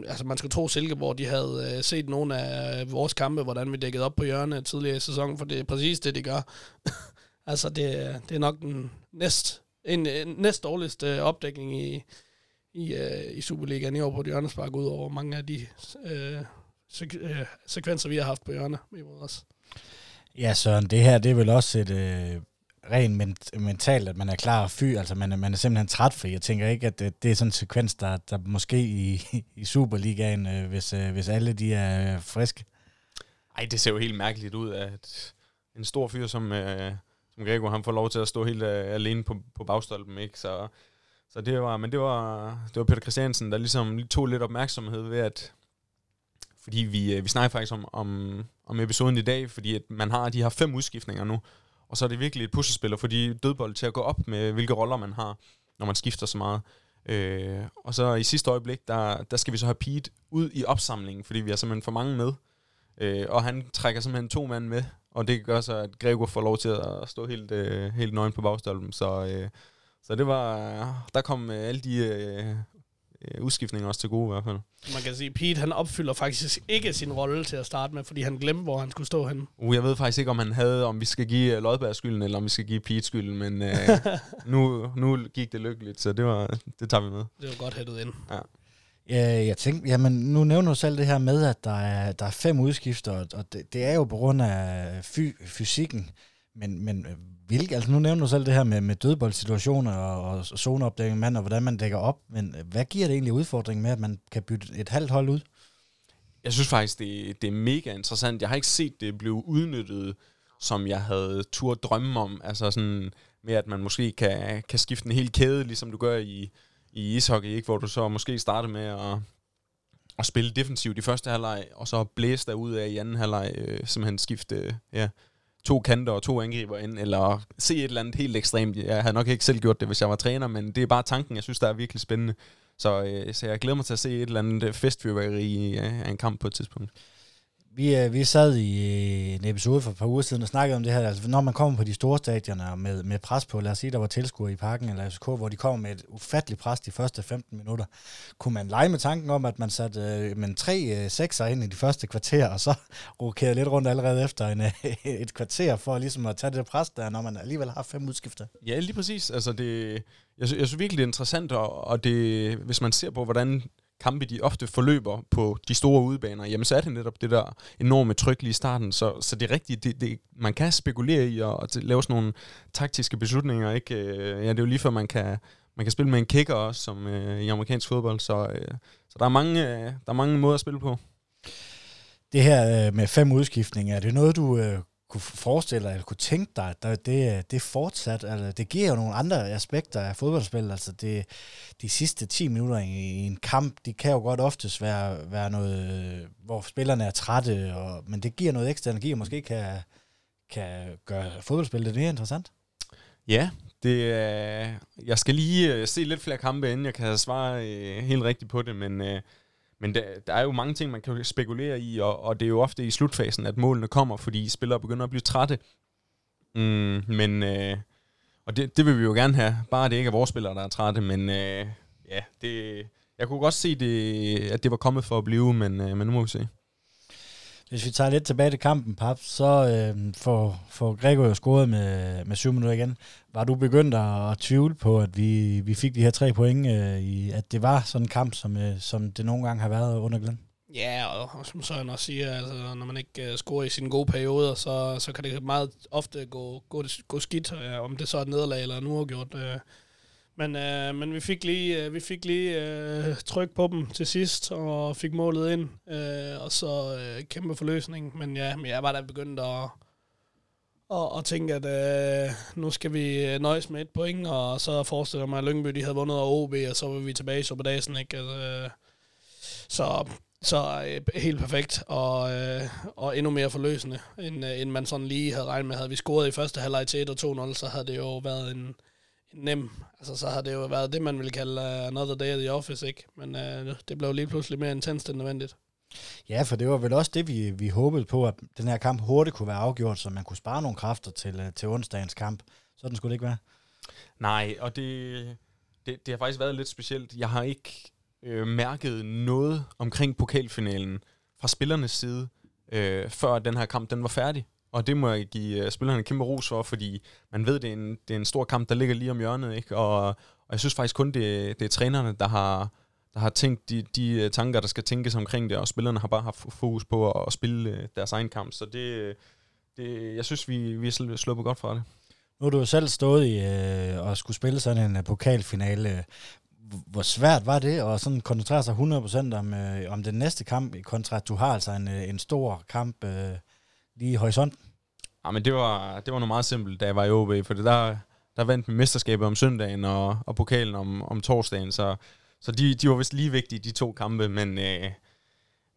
altså man skal tro Silkeborg, de havde øh, set nogle af vores kampe, hvordan vi dækkede op på hjørnet tidligere i sæsonen, for det er præcis det, de gør. (laughs) altså det, det er nok den næst, en, en næst dårligste opdækning i, i, øh, i Superligaen i år på et hjørnespark, ud over mange af de øh, sek- uh, sekvenser, vi har haft på hjørnet imod os. Ja, Søren, det her det er vel også et, øh, rent ment- mentalt, at man er klar og fy, altså man er, man er simpelthen træt, for jeg tænker ikke, at det, det er sådan en sekvens, der, der måske i, (laughs) i Superligaen, øh, hvis, øh, hvis alle de er friske. Ej, det ser jo helt mærkeligt ud, at en stor fyr som, øh, som Gregor, han får lov til at stå helt øh, alene på, på bagstolpen, ikke? Så, så det var, men det var, det var Peter Christiansen, der ligesom tog lidt opmærksomhed ved, at fordi vi, øh, vi snakker faktisk om, om, om episoden i dag, fordi at man har de her fem udskiftninger nu, og så er det virkelig et puslespil for de dødbold til at gå op med, hvilke roller man har, når man skifter så meget. Øh, og så i sidste øjeblik, der, der skal vi så have Pete ud i opsamlingen, fordi vi har simpelthen for mange med. Øh, og han trækker simpelthen to mand med, og det gør så, at Gregor får lov til at stå helt, øh, helt nøgen på bagstolpen. Så, øh, så det var, der kom øh, alle de øh, øh, udskiftninger også til gode i hvert fald. Man kan sige, at Pete han opfylder faktisk ikke sin rolle til at starte med, fordi han glemte, hvor han skulle stå henne. Uh, jeg ved faktisk ikke, om han havde, om vi skal give Lodberg skylden, eller om vi skal give Pete skylden, men øh, (laughs) nu, nu gik det lykkeligt, så det, var, det tager vi med. Det var godt hættet ind. Ja. Ja, jeg tænkte, jamen nu nævner du selv det her med, at der er, der er fem udskifter, og det, det er jo på grund af fy, fysikken. Men, men hvilke, altså nu nævner du selv det her med, med dødboldsituationer og, og zoneopdækning mand, og hvordan man dækker op. Men øh, hvad giver det egentlig udfordring med, at man kan bytte et halvt hold ud? Jeg synes faktisk, det, det er mega interessant. Jeg har ikke set det blive udnyttet, som jeg havde tur drømme om. Altså sådan med, at man måske kan, kan skifte en hel kæde, ligesom du gør i, i ishockey, ikke? hvor du så måske starter med at, at spille defensivt i første halvleg, og så blæse der ud af i anden halvleg, øh, simpelthen skifte ja, to kanter og to angriber ind, eller se et eller andet helt ekstremt. Jeg havde nok ikke selv gjort det, hvis jeg var træner, men det er bare tanken, jeg synes, der er virkelig spændende. Så, øh, så jeg glæder mig til at se et eller andet festfyrværkeri øh, af en kamp på et tidspunkt. Vi, øh, vi sad i øh, en episode for et par uger siden og snakkede om det her. Altså, når man kommer på de store stadioner med, med pres på, lad os sige, der var tilskuere i parken eller FCK, hvor de kommer med et ufatteligt pres de første 15 minutter, kunne man lege med tanken om, at man satte øh, men tre øh, sekser ind i de første kvarter, og så (laughs) rokerede lidt rundt allerede efter en, øh, et kvarter for ligesom at tage det pres der, når man alligevel har fem udskifter? Ja, lige præcis. Altså det, jeg, jeg synes virkelig, det er interessant, og, og det, hvis man ser på, hvordan kampe, de ofte forløber på de store udebaner, jamen så er det netop det der enorme tryk lige i starten. Så, så det er rigtigt, det, det, man kan spekulere i at, lave sådan nogle taktiske beslutninger. Ikke? Øh, ja, det er jo lige før, man kan, man kan spille med en kicker også, som øh, i amerikansk fodbold. Så, øh, så der, er mange, øh, der er mange måder at spille på. Det her øh, med fem udskiftninger, er det noget, du øh, kunne forestille dig, eller kunne tænke dig, at det, det er fortsat, altså det giver jo nogle andre aspekter af fodboldspil, altså det, de sidste 10 minutter i, i en kamp, de kan jo godt oftest være, være noget, hvor spillerne er trætte, og, men det giver noget ekstra energi, og måske kan, kan gøre fodboldspillet lidt mere interessant. Ja, det er, jeg skal lige øh, se lidt flere kampe, inden jeg kan svare øh, helt rigtigt på det, men øh, men der, der er jo mange ting, man kan spekulere i, og, og det er jo ofte i slutfasen, at målene kommer, fordi spillere begynder at blive trætte. Mm, men, øh, og det, det vil vi jo gerne have, bare det ikke er vores spillere, der er trætte, men øh, ja, det, jeg kunne godt se, det, at det var kommet for at blive, men, øh, men nu må vi se. Hvis vi tager lidt tilbage til kampen, Pap, så øh, får, får Gregor jo scoret med, med syv minutter igen. Var du begyndt at tvivle på, at vi, vi fik de her tre point, øh, i, at det var sådan en kamp, som, øh, som det nogle gange har været under Glenn? Ja, og, og som Søren også siger, altså, når man ikke uh, scorer i sine gode perioder, så, så kan det meget ofte gå, gå, gå skidt, ja, om det så er et nederlag eller en uafgjort. Uh, men, øh, men vi fik lige, øh, vi fik lige øh, tryk på dem til sidst, og fik målet ind, øh, og så øh, kæmpe forløsning. Men ja, men jeg var da begyndt at, at, at tænke, at øh, nu skal vi øh, nøjes med et point, og så forestiller mig, at Lyngby de havde vundet over OB, og så var vi tilbage i Superdagen, ikke? Altså, øh, så så øh, helt perfekt, og, øh, og endnu mere forløsende, end, øh, end man sådan lige havde regnet med. Havde vi scoret i første halvleg til 1 og 2-0, så havde det jo været en, nem. Altså, så har det jo været det, man ville kalde uh, another day at the office, ikke? Men uh, det blev lige pludselig mere intens end nødvendigt. Ja, for det var vel også det, vi, vi håbede på, at den her kamp hurtigt kunne være afgjort, så man kunne spare nogle kræfter til, uh, til onsdagens kamp. Sådan skulle det ikke være. Nej, og det, det, det har faktisk været lidt specielt. Jeg har ikke øh, mærket noget omkring pokalfinalen fra spillernes side, øh, før den her kamp den var færdig. Og det må jeg give øh, spillerne en kæmpe ros for, fordi man ved, det er en, det er en stor kamp, der ligger lige om hjørnet. Ikke? Og, og jeg synes faktisk kun, det, det er trænerne, der har, der har tænkt de, de øh, tanker, der skal tænkes omkring det, og spillerne har bare haft fokus på at, at spille øh, deres egen kamp. Så det, det, jeg synes, vi, vi er sluppet godt fra det. Nu har du jo selv stået i øh, og skulle spille sådan en uh, pokalfinale. Hvor svært var det at sådan koncentrere sig 100% om, øh, om den næste kamp, kontra at du har altså en, en stor kamp øh, lige i horisonten? Ja, men det var, det var noget meget simpelt, da jeg var i OB, for det der, der vandt vi mesterskabet om søndagen og, og pokalen om, om torsdagen, så, så de, de var vist lige vigtige, de to kampe, men, øh,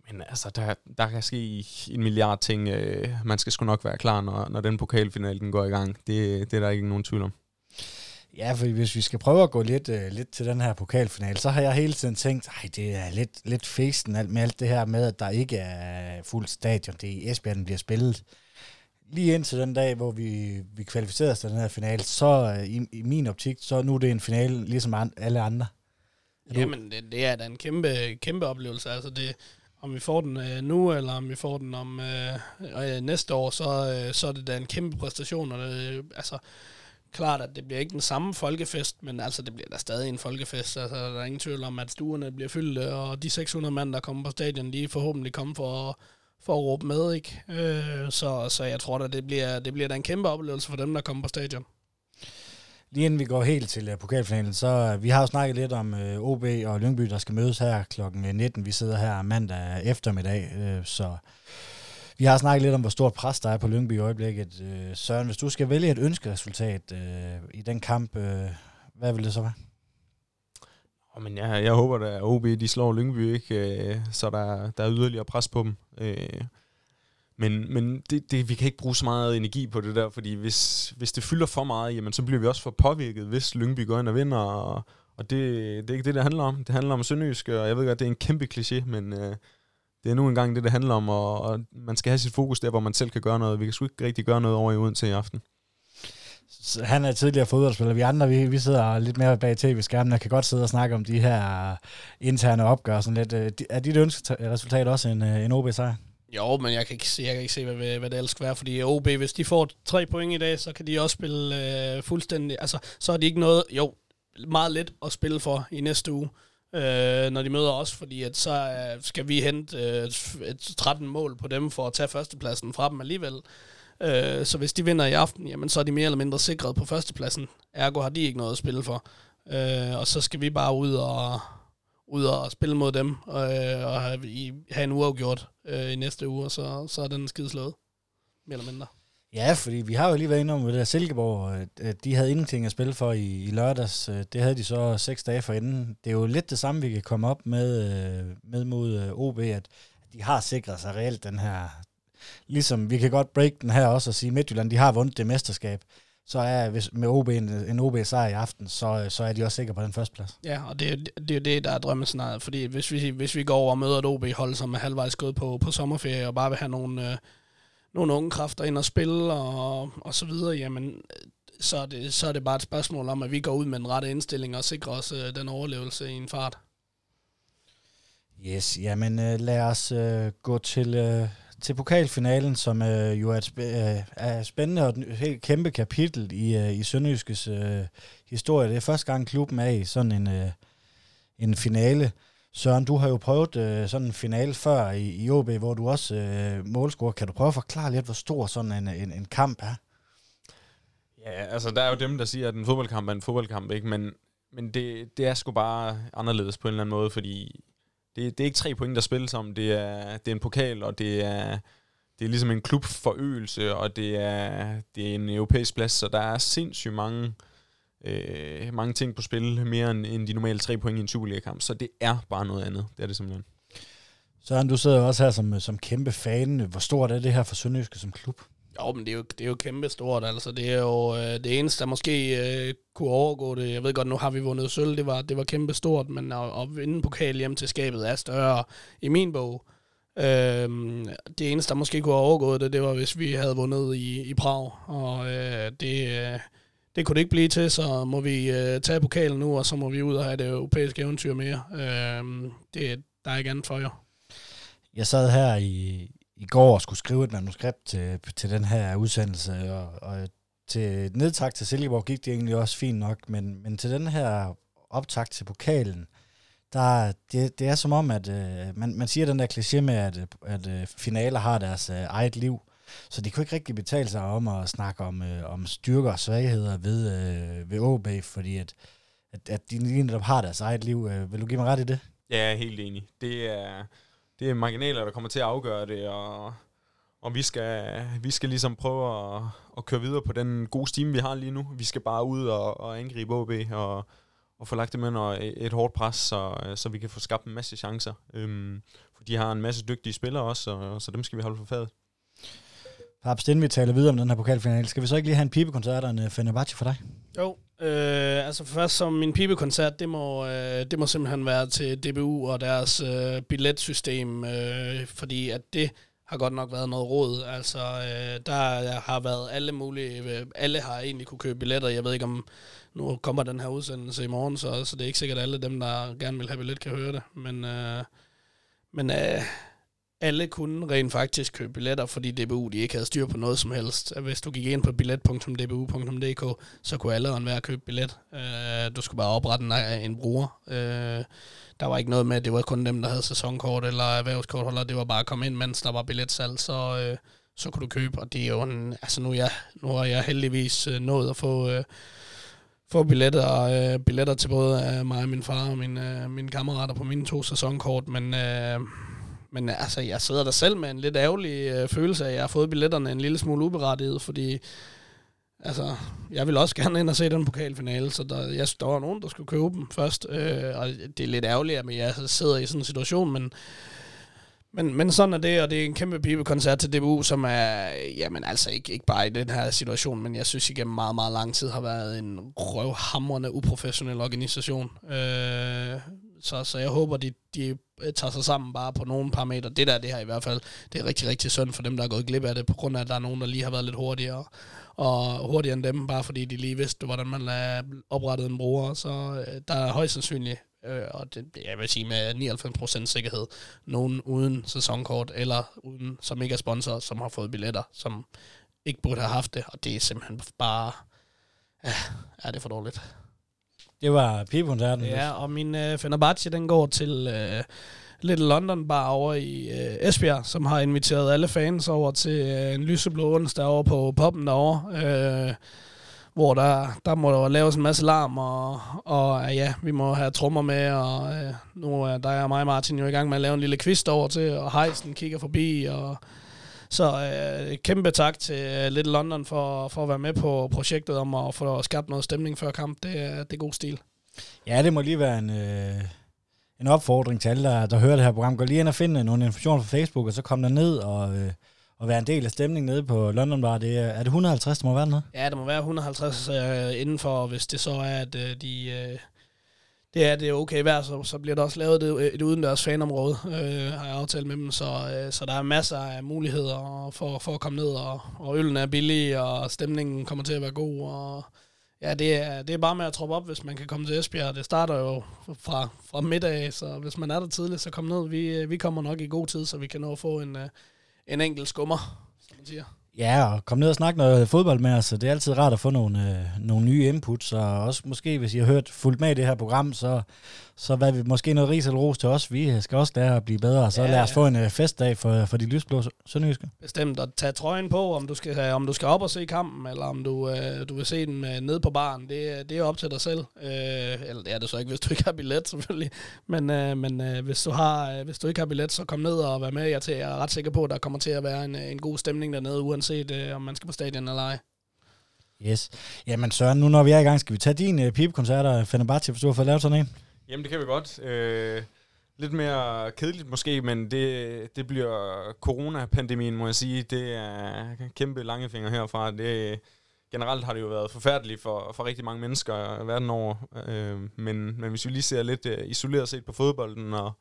men altså, der, der kan ske en milliard ting. Øh, man skal sgu nok være klar, når, når den pokalfinale den går i gang. Det, det er der ikke nogen tvivl om. Ja, for hvis vi skal prøve at gå lidt, øh, lidt til den her pokalfinale, så har jeg hele tiden tænkt, at det er lidt, lidt festen alt med alt det her med, at der ikke er fuldt stadion. Det er i Esbjerg, den bliver spillet. Lige indtil den dag, hvor vi, vi kvalificerede os til den her finale, så øh, i, i min optik, så nu er det en finale ligesom an, alle andre. Jamen, det, det er da en kæmpe, kæmpe oplevelse. Altså det, om vi får den øh, nu, eller om vi får den om øh, øh, næste år, så, øh, så er det da en kæmpe præstation. Og det, øh, altså, klart, at det bliver ikke den samme folkefest, men altså, det bliver da stadig en folkefest. Altså, der er ingen tvivl om, at stuerne bliver fyldte, og de 600 mand, der kommer på stadion, de er forhåbentlig kommet for at, for at råbe med, ikke? Øh, så, så jeg tror da, det bliver, det bliver da en kæmpe oplevelse for dem, der kommer på stadion. Lige inden vi går helt til uh, pokalfinalen, så uh, vi har jo snakket lidt om øh, uh, OB og Lyngby, der skal mødes her kl. 19. Vi sidder her mandag eftermiddag, uh, så vi har snakket lidt om, hvor stort pres der er på Lyngby i øjeblikket. Øh, Søren, hvis du skal vælge et ønskeresultat øh, i den kamp, øh, hvad vil det så være? Oh, men jeg, jeg håber, at OB de slår Lyngby, ikke? Øh, så der, der er yderligere pres på dem. Øh, men, men det, det, vi kan ikke bruge så meget energi på det der, fordi hvis, hvis det fylder for meget, jamen, så bliver vi også for påvirket, hvis Lyngby går ind og vinder, og, og det, det er ikke det, det handler om. Det handler om Sønderjysk, og jeg ved godt, det er en kæmpe kliché, men øh, det er nu engang det, det handler om, og, og man skal have sit fokus der, hvor man selv kan gøre noget. Vi kan sgu ikke rigtig gøre noget over i Odense i aften. Så han er tidligere fodboldspiller. Vi andre, vi, vi sidder lidt mere bag tv-skærmen og kan godt sidde og snakke om de her interne opgør. Sådan lidt. Øh, er dit ønskeresultat også en, øh, en OB-sejr? Jo, men jeg kan ikke se, jeg kan ikke se hvad, hvad det ellers skal være, fordi OB, hvis de får tre point i dag, så kan de også spille øh, fuldstændig, altså, så er de ikke noget, jo, meget let at spille for i næste uge, øh, når de møder os, fordi at så øh, skal vi hente øh, et 13 mål på dem for at tage førstepladsen fra dem alligevel. Øh, så hvis de vinder i aften, jamen så er de mere eller mindre sikret på førstepladsen. Ergo har de ikke noget at spille for. Øh, og så skal vi bare ud og, ud og spille mod dem, og, og have, i, have en uafgjort øh, i næste uge, og så, så er den skide slået. Mere eller mindre. Ja, fordi vi har jo lige været inde om det der Silkeborg, at de havde ingenting at spille for i, i lørdags. Øh, det havde de så seks dage for inden. Det er jo lidt det samme, vi kan komme op med, øh, med mod øh, OB, at de har sikret sig reelt den her... Ligesom vi kan godt break den her også og sige, at Midtjylland, de har vundet det mesterskab så er hvis med OB en, en OB-sejr i aften, så, så er de også sikre på den første plads. Ja, og det, det er jo det, der er drømmescenariet, fordi hvis vi, hvis vi går over og møder et OB-hold, som er halvvejs gået på, på sommerferie, og bare vil have nogle, øh, nogle unge kræfter ind og spille, og, og så videre, jamen, så er, det, så er det bare et spørgsmål om, at vi går ud med den rette indstilling og sikrer os øh, den overlevelse i en fart. Yes, jamen øh, lad os øh, gå til... Øh til pokalfinalen, som øh, jo er et spæ- øh, er spændende og et helt kæmpe kapitel i, øh, i Sønderjyskes øh, historie. Det er første gang, klubben er i sådan en, øh, en finale. Søren, du har jo prøvet øh, sådan en finale før i, i OB, hvor du også øh, målscorer. Kan du prøve at forklare lidt, hvor stor sådan en, en, en kamp er? Ja, altså der er jo dem, der siger, at en fodboldkamp er en fodboldkamp, ikke? Men, men det, det er sgu bare anderledes på en eller anden måde, fordi det, det er ikke tre point, der spilles om. Det er, det er en pokal, og det er, det er ligesom en klubforøgelse, og det er, det er en europæisk plads, så der er sindssygt mange, øh, mange ting på spil, mere end, end de normale tre point i en Superliga-kamp. Så det er bare noget andet. Det er det simpelthen. Søren, du sidder også her som, som kæmpe fan. Hvor stort er det her for Sønderjyske som klub? Jo, men det er jo, det er jo kæmpe stort, altså. Det er jo øh, det eneste, der måske øh, kunne overgå det. Jeg ved godt, nu har vi vundet sølv, det var, det var kæmpe stort, men at, at vinde pokal hjem til skabet er større i min bog. Øh, det eneste, der måske kunne overgå det, det var, hvis vi havde vundet i, i Prag, og øh, det, øh, det kunne det ikke blive til, så må vi øh, tage pokalen nu, og så må vi ud og have det europæiske eventyr mere. Øh, det, der er ikke andet for jer. Jeg sad her i, i går og skulle skrive et manuskript til, til den her udsendelse, og, og til nedtak til Silkeborg gik det egentlig også fint nok, men, men til den her optakt til pokalen, der, det, det er som om, at øh, man, man siger den der kliché med, at, at øh, finaler har deres øh, eget liv, så det kunne ikke rigtig betale sig om at snakke om, øh, om styrker og svagheder ved, øh, ved OB, fordi at, at, at de lige netop har deres eget liv. Øh, vil du give mig ret i det? Ja, jeg er helt enig. Det er det er marginaler, der kommer til at afgøre det, og, og vi, skal, vi skal ligesom prøve at, at køre videre på den gode stime, vi har lige nu. Vi skal bare ud og, og angribe OB og, og få lagt dem under et, et hårdt pres, så, så vi kan få skabt en masse chancer. Øhm, for de har en masse dygtige spillere også, så, så dem skal vi holde for fadet. Paps, inden vi taler videre om den her pokalfinale, skal vi så ikke lige have en pibekoncert og en uh, Fenerbahce for dig? Jo, Øh, altså først som min pibekoncert, det må, øh, det må simpelthen være til DBU og deres øh, billetsystem, øh, fordi at det har godt nok været noget råd. Altså, øh, der har været alle mulige, øh, alle har egentlig kunne købe billetter. Jeg ved ikke om, nu kommer den her udsendelse i morgen, så, så det er ikke sikkert, at alle dem, der gerne vil have billet, kan høre det. Men, øh, men øh, alle kunne rent faktisk købe billetter, fordi DBU de ikke havde styr på noget som helst. Hvis du gik ind på billet.dbu.dk, så kunne alle og enhver købe billet. Øh, du skulle bare oprette en, øh, en bruger. Øh, der var ikke noget med, at det var kun dem, der havde sæsonkort eller erhvervskortholder. Det var bare at komme ind, mens der var billetsalg, så, øh, så kunne du købe. Og det er jo en, altså nu, jeg, nu har jeg heldigvis øh, nået at få, øh, få billetter, øh, billetter til både øh, mig og min far og min, øh, mine kammerater på mine to sæsonkort, men... Øh, men øh, altså, jeg sidder der selv med en lidt ærgerlig øh, følelse af, at jeg har fået billetterne en lille smule uberettiget, fordi altså, jeg vil også gerne ind og se den pokalfinale, så der, jeg, der var nogen, der skulle købe dem først, øh, og det er lidt ærgerligt, at jeg sidder i sådan en situation, men, men, men sådan er det, og det er en kæmpe pibekoncert til DBU, som er, jamen altså ikke, ikke bare i den her situation, men jeg synes igennem meget, meget lang tid har været en røvhamrende uprofessionel organisation. Øh, så, så jeg håber, de, de øh, tager sig sammen bare på nogle parametre. Det der, det her i hvert fald, det er rigtig, rigtig synd for dem, der er gået glip af det, på grund af, at der er nogen, der lige har været lidt hurtigere og hurtigere end dem, bare fordi de lige vidste, hvordan man oprettede en bruger. Så øh, der er højst sandsynligt, øh, og det, jeg vil sige med 99% sikkerhed, nogen uden sæsonkort, eller uden, som ikke er sponsor, som har fået billetter, som ikke burde have haft det, og det er simpelthen bare, ja, er det for dårligt. Det var pigekoncerten. Ja, og min øh, Fenerbahce, den går til øh, Little London Bar over i øh, Esbjerg, som har inviteret alle fans over til øh, en lyseblå onsdag over på poppen derovre. Øh, hvor der, der må der laves en masse larm, og, og ja, vi må have trommer med, og øh, nu er der er mig og Martin jo i gang med at lave en lille quiz over til, og Heisen kigger forbi, og så øh, kæmpe tak til uh, Little London for, for at være med på projektet om at få skabt noget stemning før kamp. Det, er, det er god stil. Ja, det må lige være en, øh, en opfordring til alle, der, der hører det her program. Gå lige ind og finde nogle informationer på Facebook, og så kom der ned og, øh, og være en del af stemningen nede på London Bar. Det er, er det 150, der må være nede? Ja, det må være 150 øh, indenfor, hvis det så er, at øh, de... Øh, det er det er okay vejr, så, så bliver der også lavet et, et udendørs fanområde, øh, har jeg aftalt med dem, så, øh, så der er masser af muligheder for, for at komme ned, og, og øllen er billig, og stemningen kommer til at være god, og ja, det er, det er bare med at troppe op, hvis man kan komme til Esbjerg. Det starter jo fra, fra middag, så hvis man er der tidligt, så kom ned. Vi, øh, vi kommer nok i god tid, så vi kan nå at få en, øh, en enkelt skummer, som man siger. Ja, og kom ned og snak noget fodbold med os. Det er altid rart at få nogle, øh, nogle nye inputs, og også måske, hvis I har hørt fuldt med i det her program, så så hvad vi måske noget ris eller ros til os. Vi skal også lære at blive bedre, så ja, lad os få en uh, festdag for, for de lysblå sønderjyske. Bestemt, at tage trøjen på, om du skal, om du skal op og se kampen, eller om du, uh, du vil se den uh, ned på baren. Det, det er op til dig selv. Uh, eller det er det så ikke, hvis du ikke har billet, (laughs) selvfølgelig. Men, uh, men uh, hvis, du har, uh, hvis du ikke har billet, så kom ned og vær med. Jeg, til, jeg er ret sikker på, at der kommer til at være en, en god stemning dernede, uanset uh, om man skal på stadion eller ej. Yes. Jamen Søren, nu når vi er i gang, skal vi tage din uh, pipekoncerter, Fenerbahce, hvis du har fået lavet sådan en? Jamen, det kan vi godt. Øh, lidt mere kedeligt måske, men det, det bliver coronapandemien, må jeg sige. Det er kæmpe langefinger herfra. Det, generelt har det jo været forfærdeligt for, for rigtig mange mennesker verden over. Øh, men, men hvis vi lige ser lidt øh, isoleret set på fodbolden og,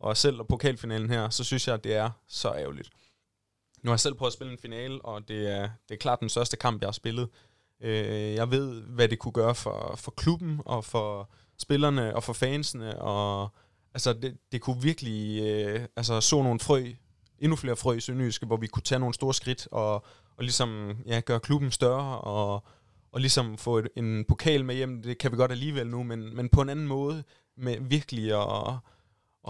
og selv og pokalfinalen her, så synes jeg, at det er så ærgerligt. Nu har jeg selv prøvet at spille en finale, og det er, det er klart den største kamp, jeg har spillet. Øh, jeg ved, hvad det kunne gøre for, for klubben og for spillerne og for fansene, og altså det, det kunne virkelig øh, altså så nogle frø, endnu flere frø i Sønderjyske, hvor vi kunne tage nogle store skridt og, og ligesom ja, gøre klubben større og, og ligesom få et, en pokal med hjem. Det kan vi godt alligevel nu, men, men på en anden måde med virkelig at,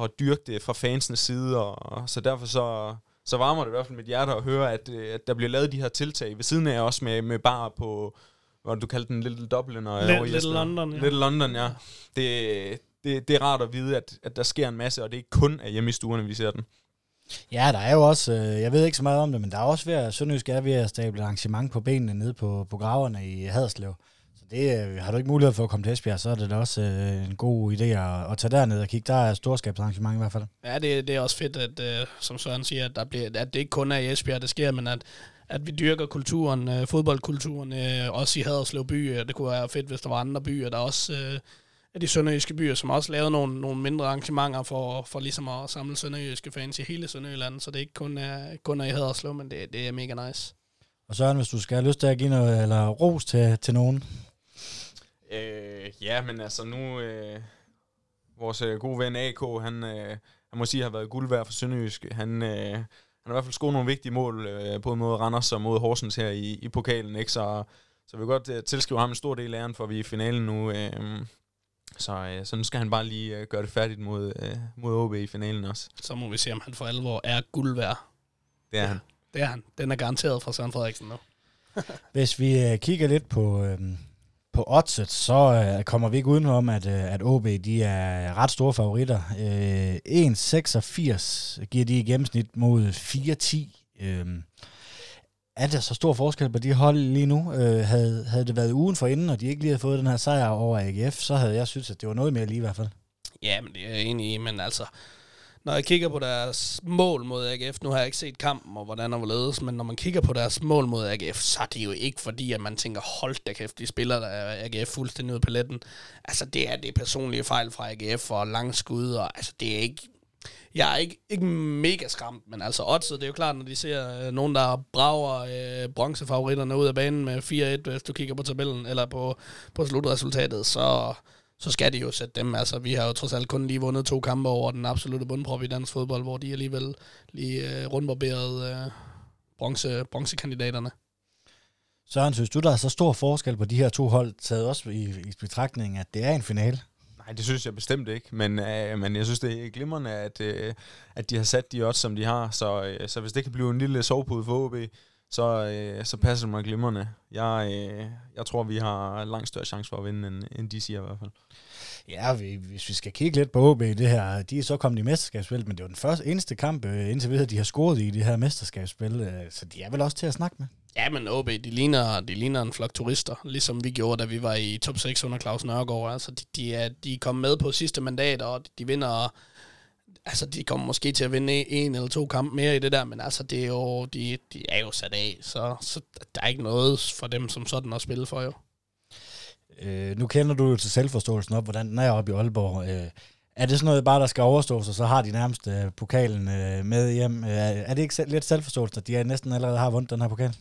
at dyrke det fra fansenes side. Og, og så derfor så, så varmer det i hvert fald mit hjerte at høre, at, øh, at der bliver lavet de her tiltag ved siden af også med, med bar på, hvad du kaldte den, Little Dublin og Little, Little London, ja. Little London, ja. Det, det, det er rart at vide, at, at der sker en masse, og det er ikke kun af hjemme i stuerne, vi ser den. Ja, der er jo også, øh, jeg ved ikke så meget om det, men der er også ved at, Sønderjysk er ved at stable arrangement på benene nede på, på graverne i Haderslev. Så det, øh, har du ikke mulighed for at komme til Esbjerg, så er det da også øh, en god idé at, at tage derned og kigge. Der er storskabsarrangement i hvert fald. Ja, det, det er også fedt, at, som Søren siger, at, der bliver, at det ikke kun er i Esbjerg, det sker, men at at vi dyrker kulturen, øh, fodboldkulturen, øh, også i Haderslev by. Øh, Det kunne være fedt, hvis der var andre byer, der også øh, af de sønderjyske byer, som også lavede nogle, nogle mindre arrangementer for, for ligesom at samle sønderjyske fans i hele Sønderjylland, så det ikke kun er, kun er i Haderslev, men det, det er mega nice. Og Søren, hvis du skal have lyst til at give noget, eller ros til, til nogen. Øh, ja, men altså nu... Øh, vores øh, gode ven AK, han, øh, han må sige, har været guld værd for Sønderjysk. Han, øh, han har i hvert fald scoret nogle vigtige mål, øh, både mod Randers og mod Horsens her i, i pokalen. Ikke? Så, så vi vil godt øh, tilskrive ham en stor del af æren, for vi er i finalen nu. Øh, så, øh, så nu skal han bare lige øh, gøre det færdigt mod, øh, mod OB i finalen også. Så må vi se, om han for alvor er guld værd. Det er han. Det er han. Den er garanteret fra Søren Frederiksen nu. Hvis vi øh, kigger lidt på, øh, på oddset, så øh, kommer vi ikke udenom, at, øh, at OB de er ret store favoritter. Øh, 1,86 giver de i gennemsnit mod 4,10. Øh, er der så stor forskel på de hold lige nu? Øh, havde, havde det været ugen for inden, og de ikke lige havde fået den her sejr over AGF, så havde jeg synes, at det var noget mere lige i hvert fald. Ja, men det er jeg enig i, men altså, når jeg kigger på deres mål mod AGF, nu har jeg ikke set kampen og hvordan og hvorledes, men når man kigger på deres mål mod AGF, så er det jo ikke fordi, at man tænker, hold da kæft, de spiller der AGF fuldstændig ud på paletten. Altså, det er det personlige fejl fra AGF og lang skud, og altså, det er ikke, jeg er ikke, ikke mega skræmt, men altså oddset, det er jo klart, når de ser øh, nogen, der brager øh, bronzefavoritterne ud af banen med 4-1, hvis du kigger på tabellen, eller på, på slutresultatet, så, så skal de jo sætte dem. Altså, vi har jo trods alt kun lige vundet to kampe over den absolute bundprop i dansk fodbold, hvor de alligevel lige øh, rundbarberet øh, bronze, bronzekandidaterne. Søren, synes du, der er så stor forskel på de her to hold, taget også i, i betragtning, at det er en finale? Nej, det synes jeg bestemt ikke, men, øh, men jeg synes, det er glimrende, at, øh, at de har sat de odds, som de har, så, øh, så hvis det kan blive en lille sovepude for OB, så, øh, så passer det mig glimrende. Jeg, øh, jeg tror, vi har langt større chance for at vinde, end, end de siger i hvert fald. Ja, vi, hvis vi skal kigge lidt på OB i det her, de er så kommet i mesterskabsspil, men det var den første eneste kamp øh, indtil videre, de har scoret i det her mesterskabsspil, øh, så de er vel også til at snakke med. Ja, men OB, de ligner, de ligner en flok turister, ligesom vi gjorde, da vi var i top 6 under Claus Nørgaard. Altså, de, de, er, de er kommet med på sidste mandat, og de vinder... Altså, de kommer måske til at vinde en eller to kampe mere i det der, men altså, det er jo, de, de er jo sat af, så, så der er ikke noget for dem som sådan at spille for, jo. Øh, nu kender du jo til selvforståelsen op, hvordan den er oppe i Aalborg. Øh, er det sådan noget bare, der skal overstås, og så har de nærmest øh, pokalen øh, med hjem? Øh, er det ikke selv, lidt selvforståelse, at de næsten allerede har vundet den her pokal?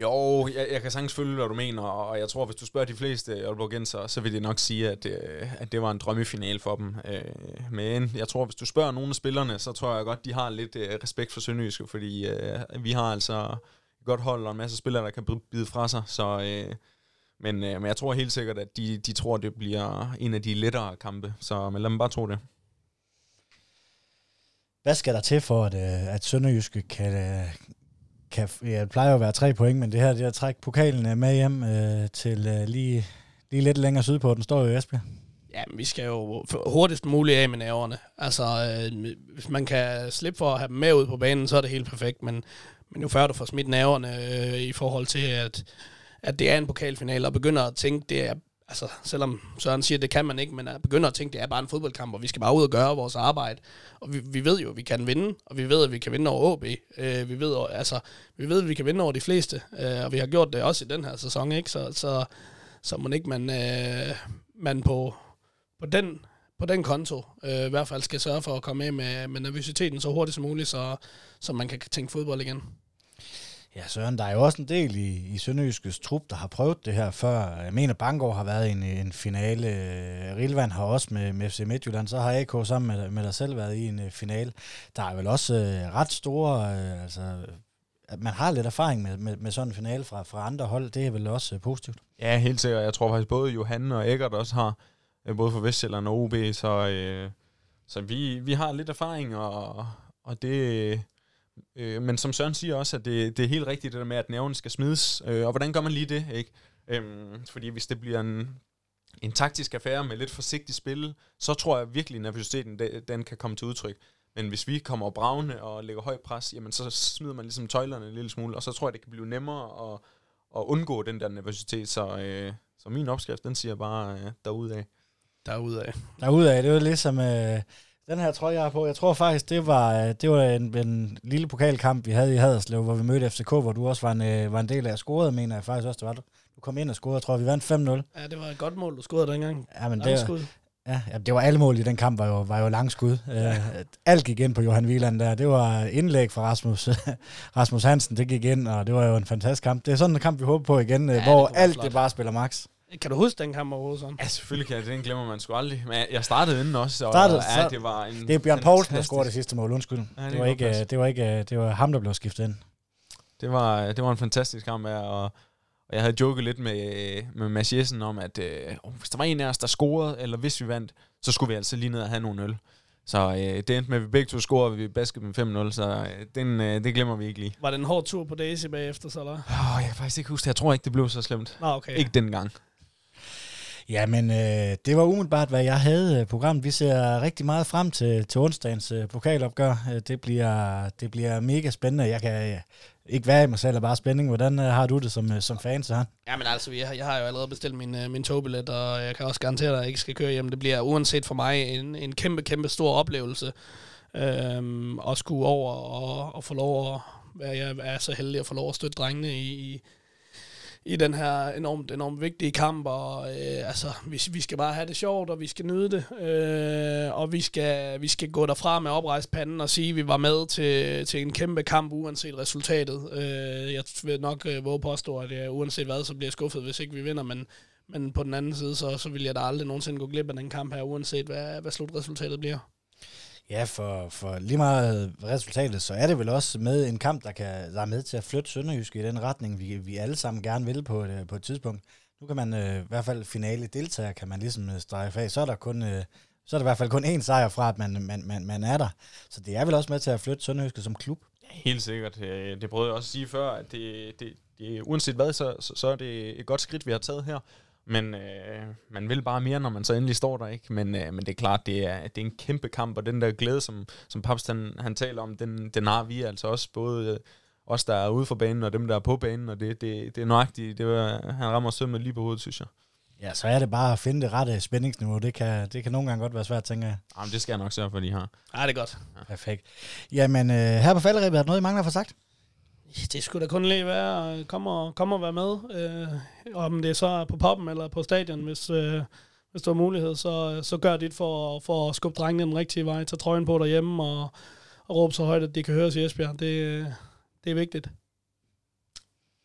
Jo, jeg, jeg kan sagtens følge, hvad du mener, og jeg tror, hvis du spørger de fleste Aalborgenser, så vil de nok sige, at, øh, at det var en drømmefinal for dem. Øh, men jeg tror, hvis du spørger nogle af spillerne, så tror jeg godt, de har lidt øh, respekt for Sønderjyske, fordi vi har altså et godt hold og en masse spillere, der kan bide fra sig, så... Men, men jeg tror helt sikkert, at de, de tror, det bliver en af de lettere kampe. Så men lad mig bare tro det. Hvad skal der til for, at, at Sønderjyske kan, kan... Ja, det plejer jo at være tre point, men det her, det at trække pokalen øh, med hjem øh, til øh, lige, lige lidt længere sydpå, den står jo i Esbjerg. Ja, vi skal jo hurtigst muligt af med næverne. Altså, øh, hvis man kan slippe for at have dem med ud på banen, så er det helt perfekt, men, men jo før du får smidt næverne øh, i forhold til, at at det er en pokalfinale, og begynder at tænke, det er, altså selvom Søren siger, det kan man ikke, men jeg begynder at tænke, det er bare en fodboldkamp, og vi skal bare ud og gøre vores arbejde. Og vi, vi ved jo, at vi kan vinde, og vi ved, at vi kan vinde over AB. Øh, vi, ved, altså, vi ved, at vi kan vinde over de fleste, øh, og vi har gjort det også i den her sæson, ikke? Så, så, så man ikke man, øh, man på, på den på den konto øh, i hvert fald skal sørge for at komme af med, med nervøsiteten så hurtigt som muligt, så, så man kan tænke fodbold igen. Ja, Søren, der er jo også en del i, i Sønderjyskes trup, der har prøvet det her før. Jeg mener, Bangor har været i en, en finale. Rilvan har også med, med FC Midtjylland. Så har AK sammen med, med dig selv været i en uh, finale. Der er vel også uh, ret store... Uh, altså, at man har lidt erfaring med, med, med sådan en finale fra, fra andre hold. Det er vel også uh, positivt? Ja, helt sikkert. Jeg tror faktisk både Johan og Eggert også har, uh, både for Vestjylland og OB, så, uh, så vi, vi har lidt erfaring, og, og det Øh, men som Søren siger også, at det, det er helt rigtigt det der med, at nerven skal smides. Øh, og hvordan gør man lige det? ikke? Øhm, fordi hvis det bliver en, en taktisk affære med lidt forsigtigt spil, så tror jeg virkelig, at nervøsiteten den kan komme til udtryk. Men hvis vi kommer bravne og lægger højt pres, jamen så smider man ligesom tøjlerne en lille smule, og så tror jeg, det kan blive nemmere at, at undgå den der nervøsitet. Så, øh, så min opskrift, den siger bare øh, derudad. Derudad. Derudad, det er jo ligesom... Øh Den her trøje, jeg har på, jeg tror faktisk, det var, øh, det var en, en lille pokalkamp, vi havde i Haderslev, hvor vi mødte FCK, hvor du også var en, øh, var en del af. scoret, mener jeg faktisk også, det var du. Du kom ind og scorede, jeg tror, vi vandt 5-0. Ja, det var et godt mål, du scorede dengang. Ja, men det, ja, ja, det var alle mål i den kamp, var jo, var jo langskud. Ja. alt gik ind på Johan Wieland der. Det var indlæg fra Rasmus, (laughs) Rasmus Hansen, det gik ind, og det var jo en fantastisk kamp. Det er sådan en kamp, vi håber på igen, ja, det hvor være alt flot. det bare spiller max. Kan du huske den kamp overhovedet sådan? Ja, selvfølgelig kan jeg. Den glemmer man sgu aldrig. Men jeg startede inden også, og Startede, ja, det var en Det er Bjørn Poulsen, der scorede det sidste mål, undskyld. Ja, det det, var ikke, det, var ikke, det var ham, der blev skiftet ind. Det var, det var en fantastisk kamp, ja, og, og jeg havde joket lidt med, med Mads Jessen om, at øh, hvis der var en af os, der scorede, eller hvis vi vandt, så skulle vi altså lige ned og have nogle øl. Så øh, det endte med, at vi begge to scorede, og vi baskede med 5-0, så øh, den, øh, det glemmer vi ikke lige. Var det en hård tur på Daisy bagefter, så eller? Oh, jeg kan faktisk ikke huske det. Jeg tror ikke, det blev så slemt. Nå, okay. Ikke dengang. Jamen, øh, det var umiddelbart, hvad jeg havde øh, programmet. Vi ser rigtig meget frem til, til onsdagens øh, pokalopgør. Øh, det, bliver, det bliver mega spændende. Jeg kan øh, ikke være i mig selv og bare spænding. Hvordan øh, har du det som, øh, som fan, så Jamen altså, jeg, jeg har jo allerede bestilt min, øh, min togbillet, og jeg kan også garantere dig, at jeg ikke skal køre hjem. Det bliver uanset for mig en, en kæmpe, kæmpe stor oplevelse øh, at skulle over og, og få lov at være, jeg er så heldig at få lov at støtte drengene i, i, i den her enormt, enormt vigtige kamp, og øh, altså, vi, vi skal bare have det sjovt, og vi skal nyde det, øh, og vi skal, vi skal gå derfra med oprejst panden og sige, at vi var med til, til en kæmpe kamp, uanset resultatet. Øh, jeg vil nok øh, våge påstå, at jeg, uanset hvad, så bliver jeg skuffet, hvis ikke vi vinder, men, men på den anden side, så, så vil jeg da aldrig nogensinde gå glip af den kamp her, uanset hvad, hvad slutresultatet bliver. Ja, for, for lige meget resultatet, så er det vel også med en kamp, der, kan, der er med til at flytte Sønderjyske i den retning, vi, vi alle sammen gerne vil på et, øh, på et tidspunkt. Nu kan man øh, i hvert fald finale deltager, kan man ligesom øh, strege af. Så er der kun... Øh, så er der i hvert fald kun én sejr fra, at man, man, man, man er der. Så det er vel også med til at flytte Sønderjyske som klub. Helt sikkert. Øh, det prøvede jeg også at sige før, at det, det, det, uanset hvad, så, så, så er det et godt skridt, vi har taget her. Men øh, man vil bare mere, når man så endelig står der, ikke? Men, øh, men det er klart, det er, det er en kæmpe kamp, og den der glæde, som, som Paps han, han taler om, den, den har vi altså også, både øh, os, der er ude for banen, og dem, der er på banen, og det, det, det er nøjagtigt. Det var, han rammer sømmet lige på hovedet, synes jeg. Ja, så er det bare at finde det rette spændingsniveau. Det kan, det kan nogle gange godt være svært, tænker jeg. Jamen, det skal jeg nok sørge for, at de har. Ja, det er godt. Perfekt. Jamen, øh, her på falderibet, er der noget, I mangler at få sagt? Det skulle da kun lige være øh, at komme og, komme og være med. Øh, om det så er på poppen eller på stadion, hvis, øh, hvis du har mulighed, så, så gør dit for, for at skubbe drengene den rigtige vej. tage trøjen på derhjemme og, og råbe så højt, at de kan høres i Esbjerg. Det, det er vigtigt.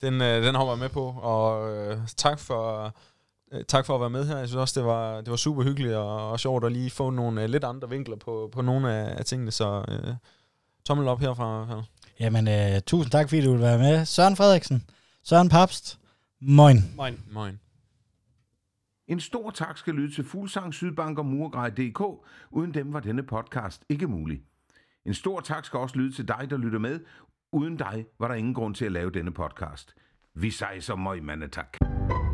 Den, øh, den hopper jeg med på, og øh, tak for... Øh, tak for at være med her. Jeg synes også, det var, det var super hyggeligt og, og sjovt at lige få nogle uh, lidt andre vinkler på, på nogle af, af tingene. Så uh, tommel op herfra. Her. Jamen, øh, tusind tak, fordi du vil være med. Søren Frederiksen, Søren Papst, moin. Moin. Moin. En stor tak skal lyde til Fuglsang, Sydbank og Murgrej.dk. Uden dem var denne podcast ikke mulig. En stor tak skal også lyde til dig, der lytter med. Uden dig var der ingen grund til at lave denne podcast. Vi sejser møg, mandetak. tak.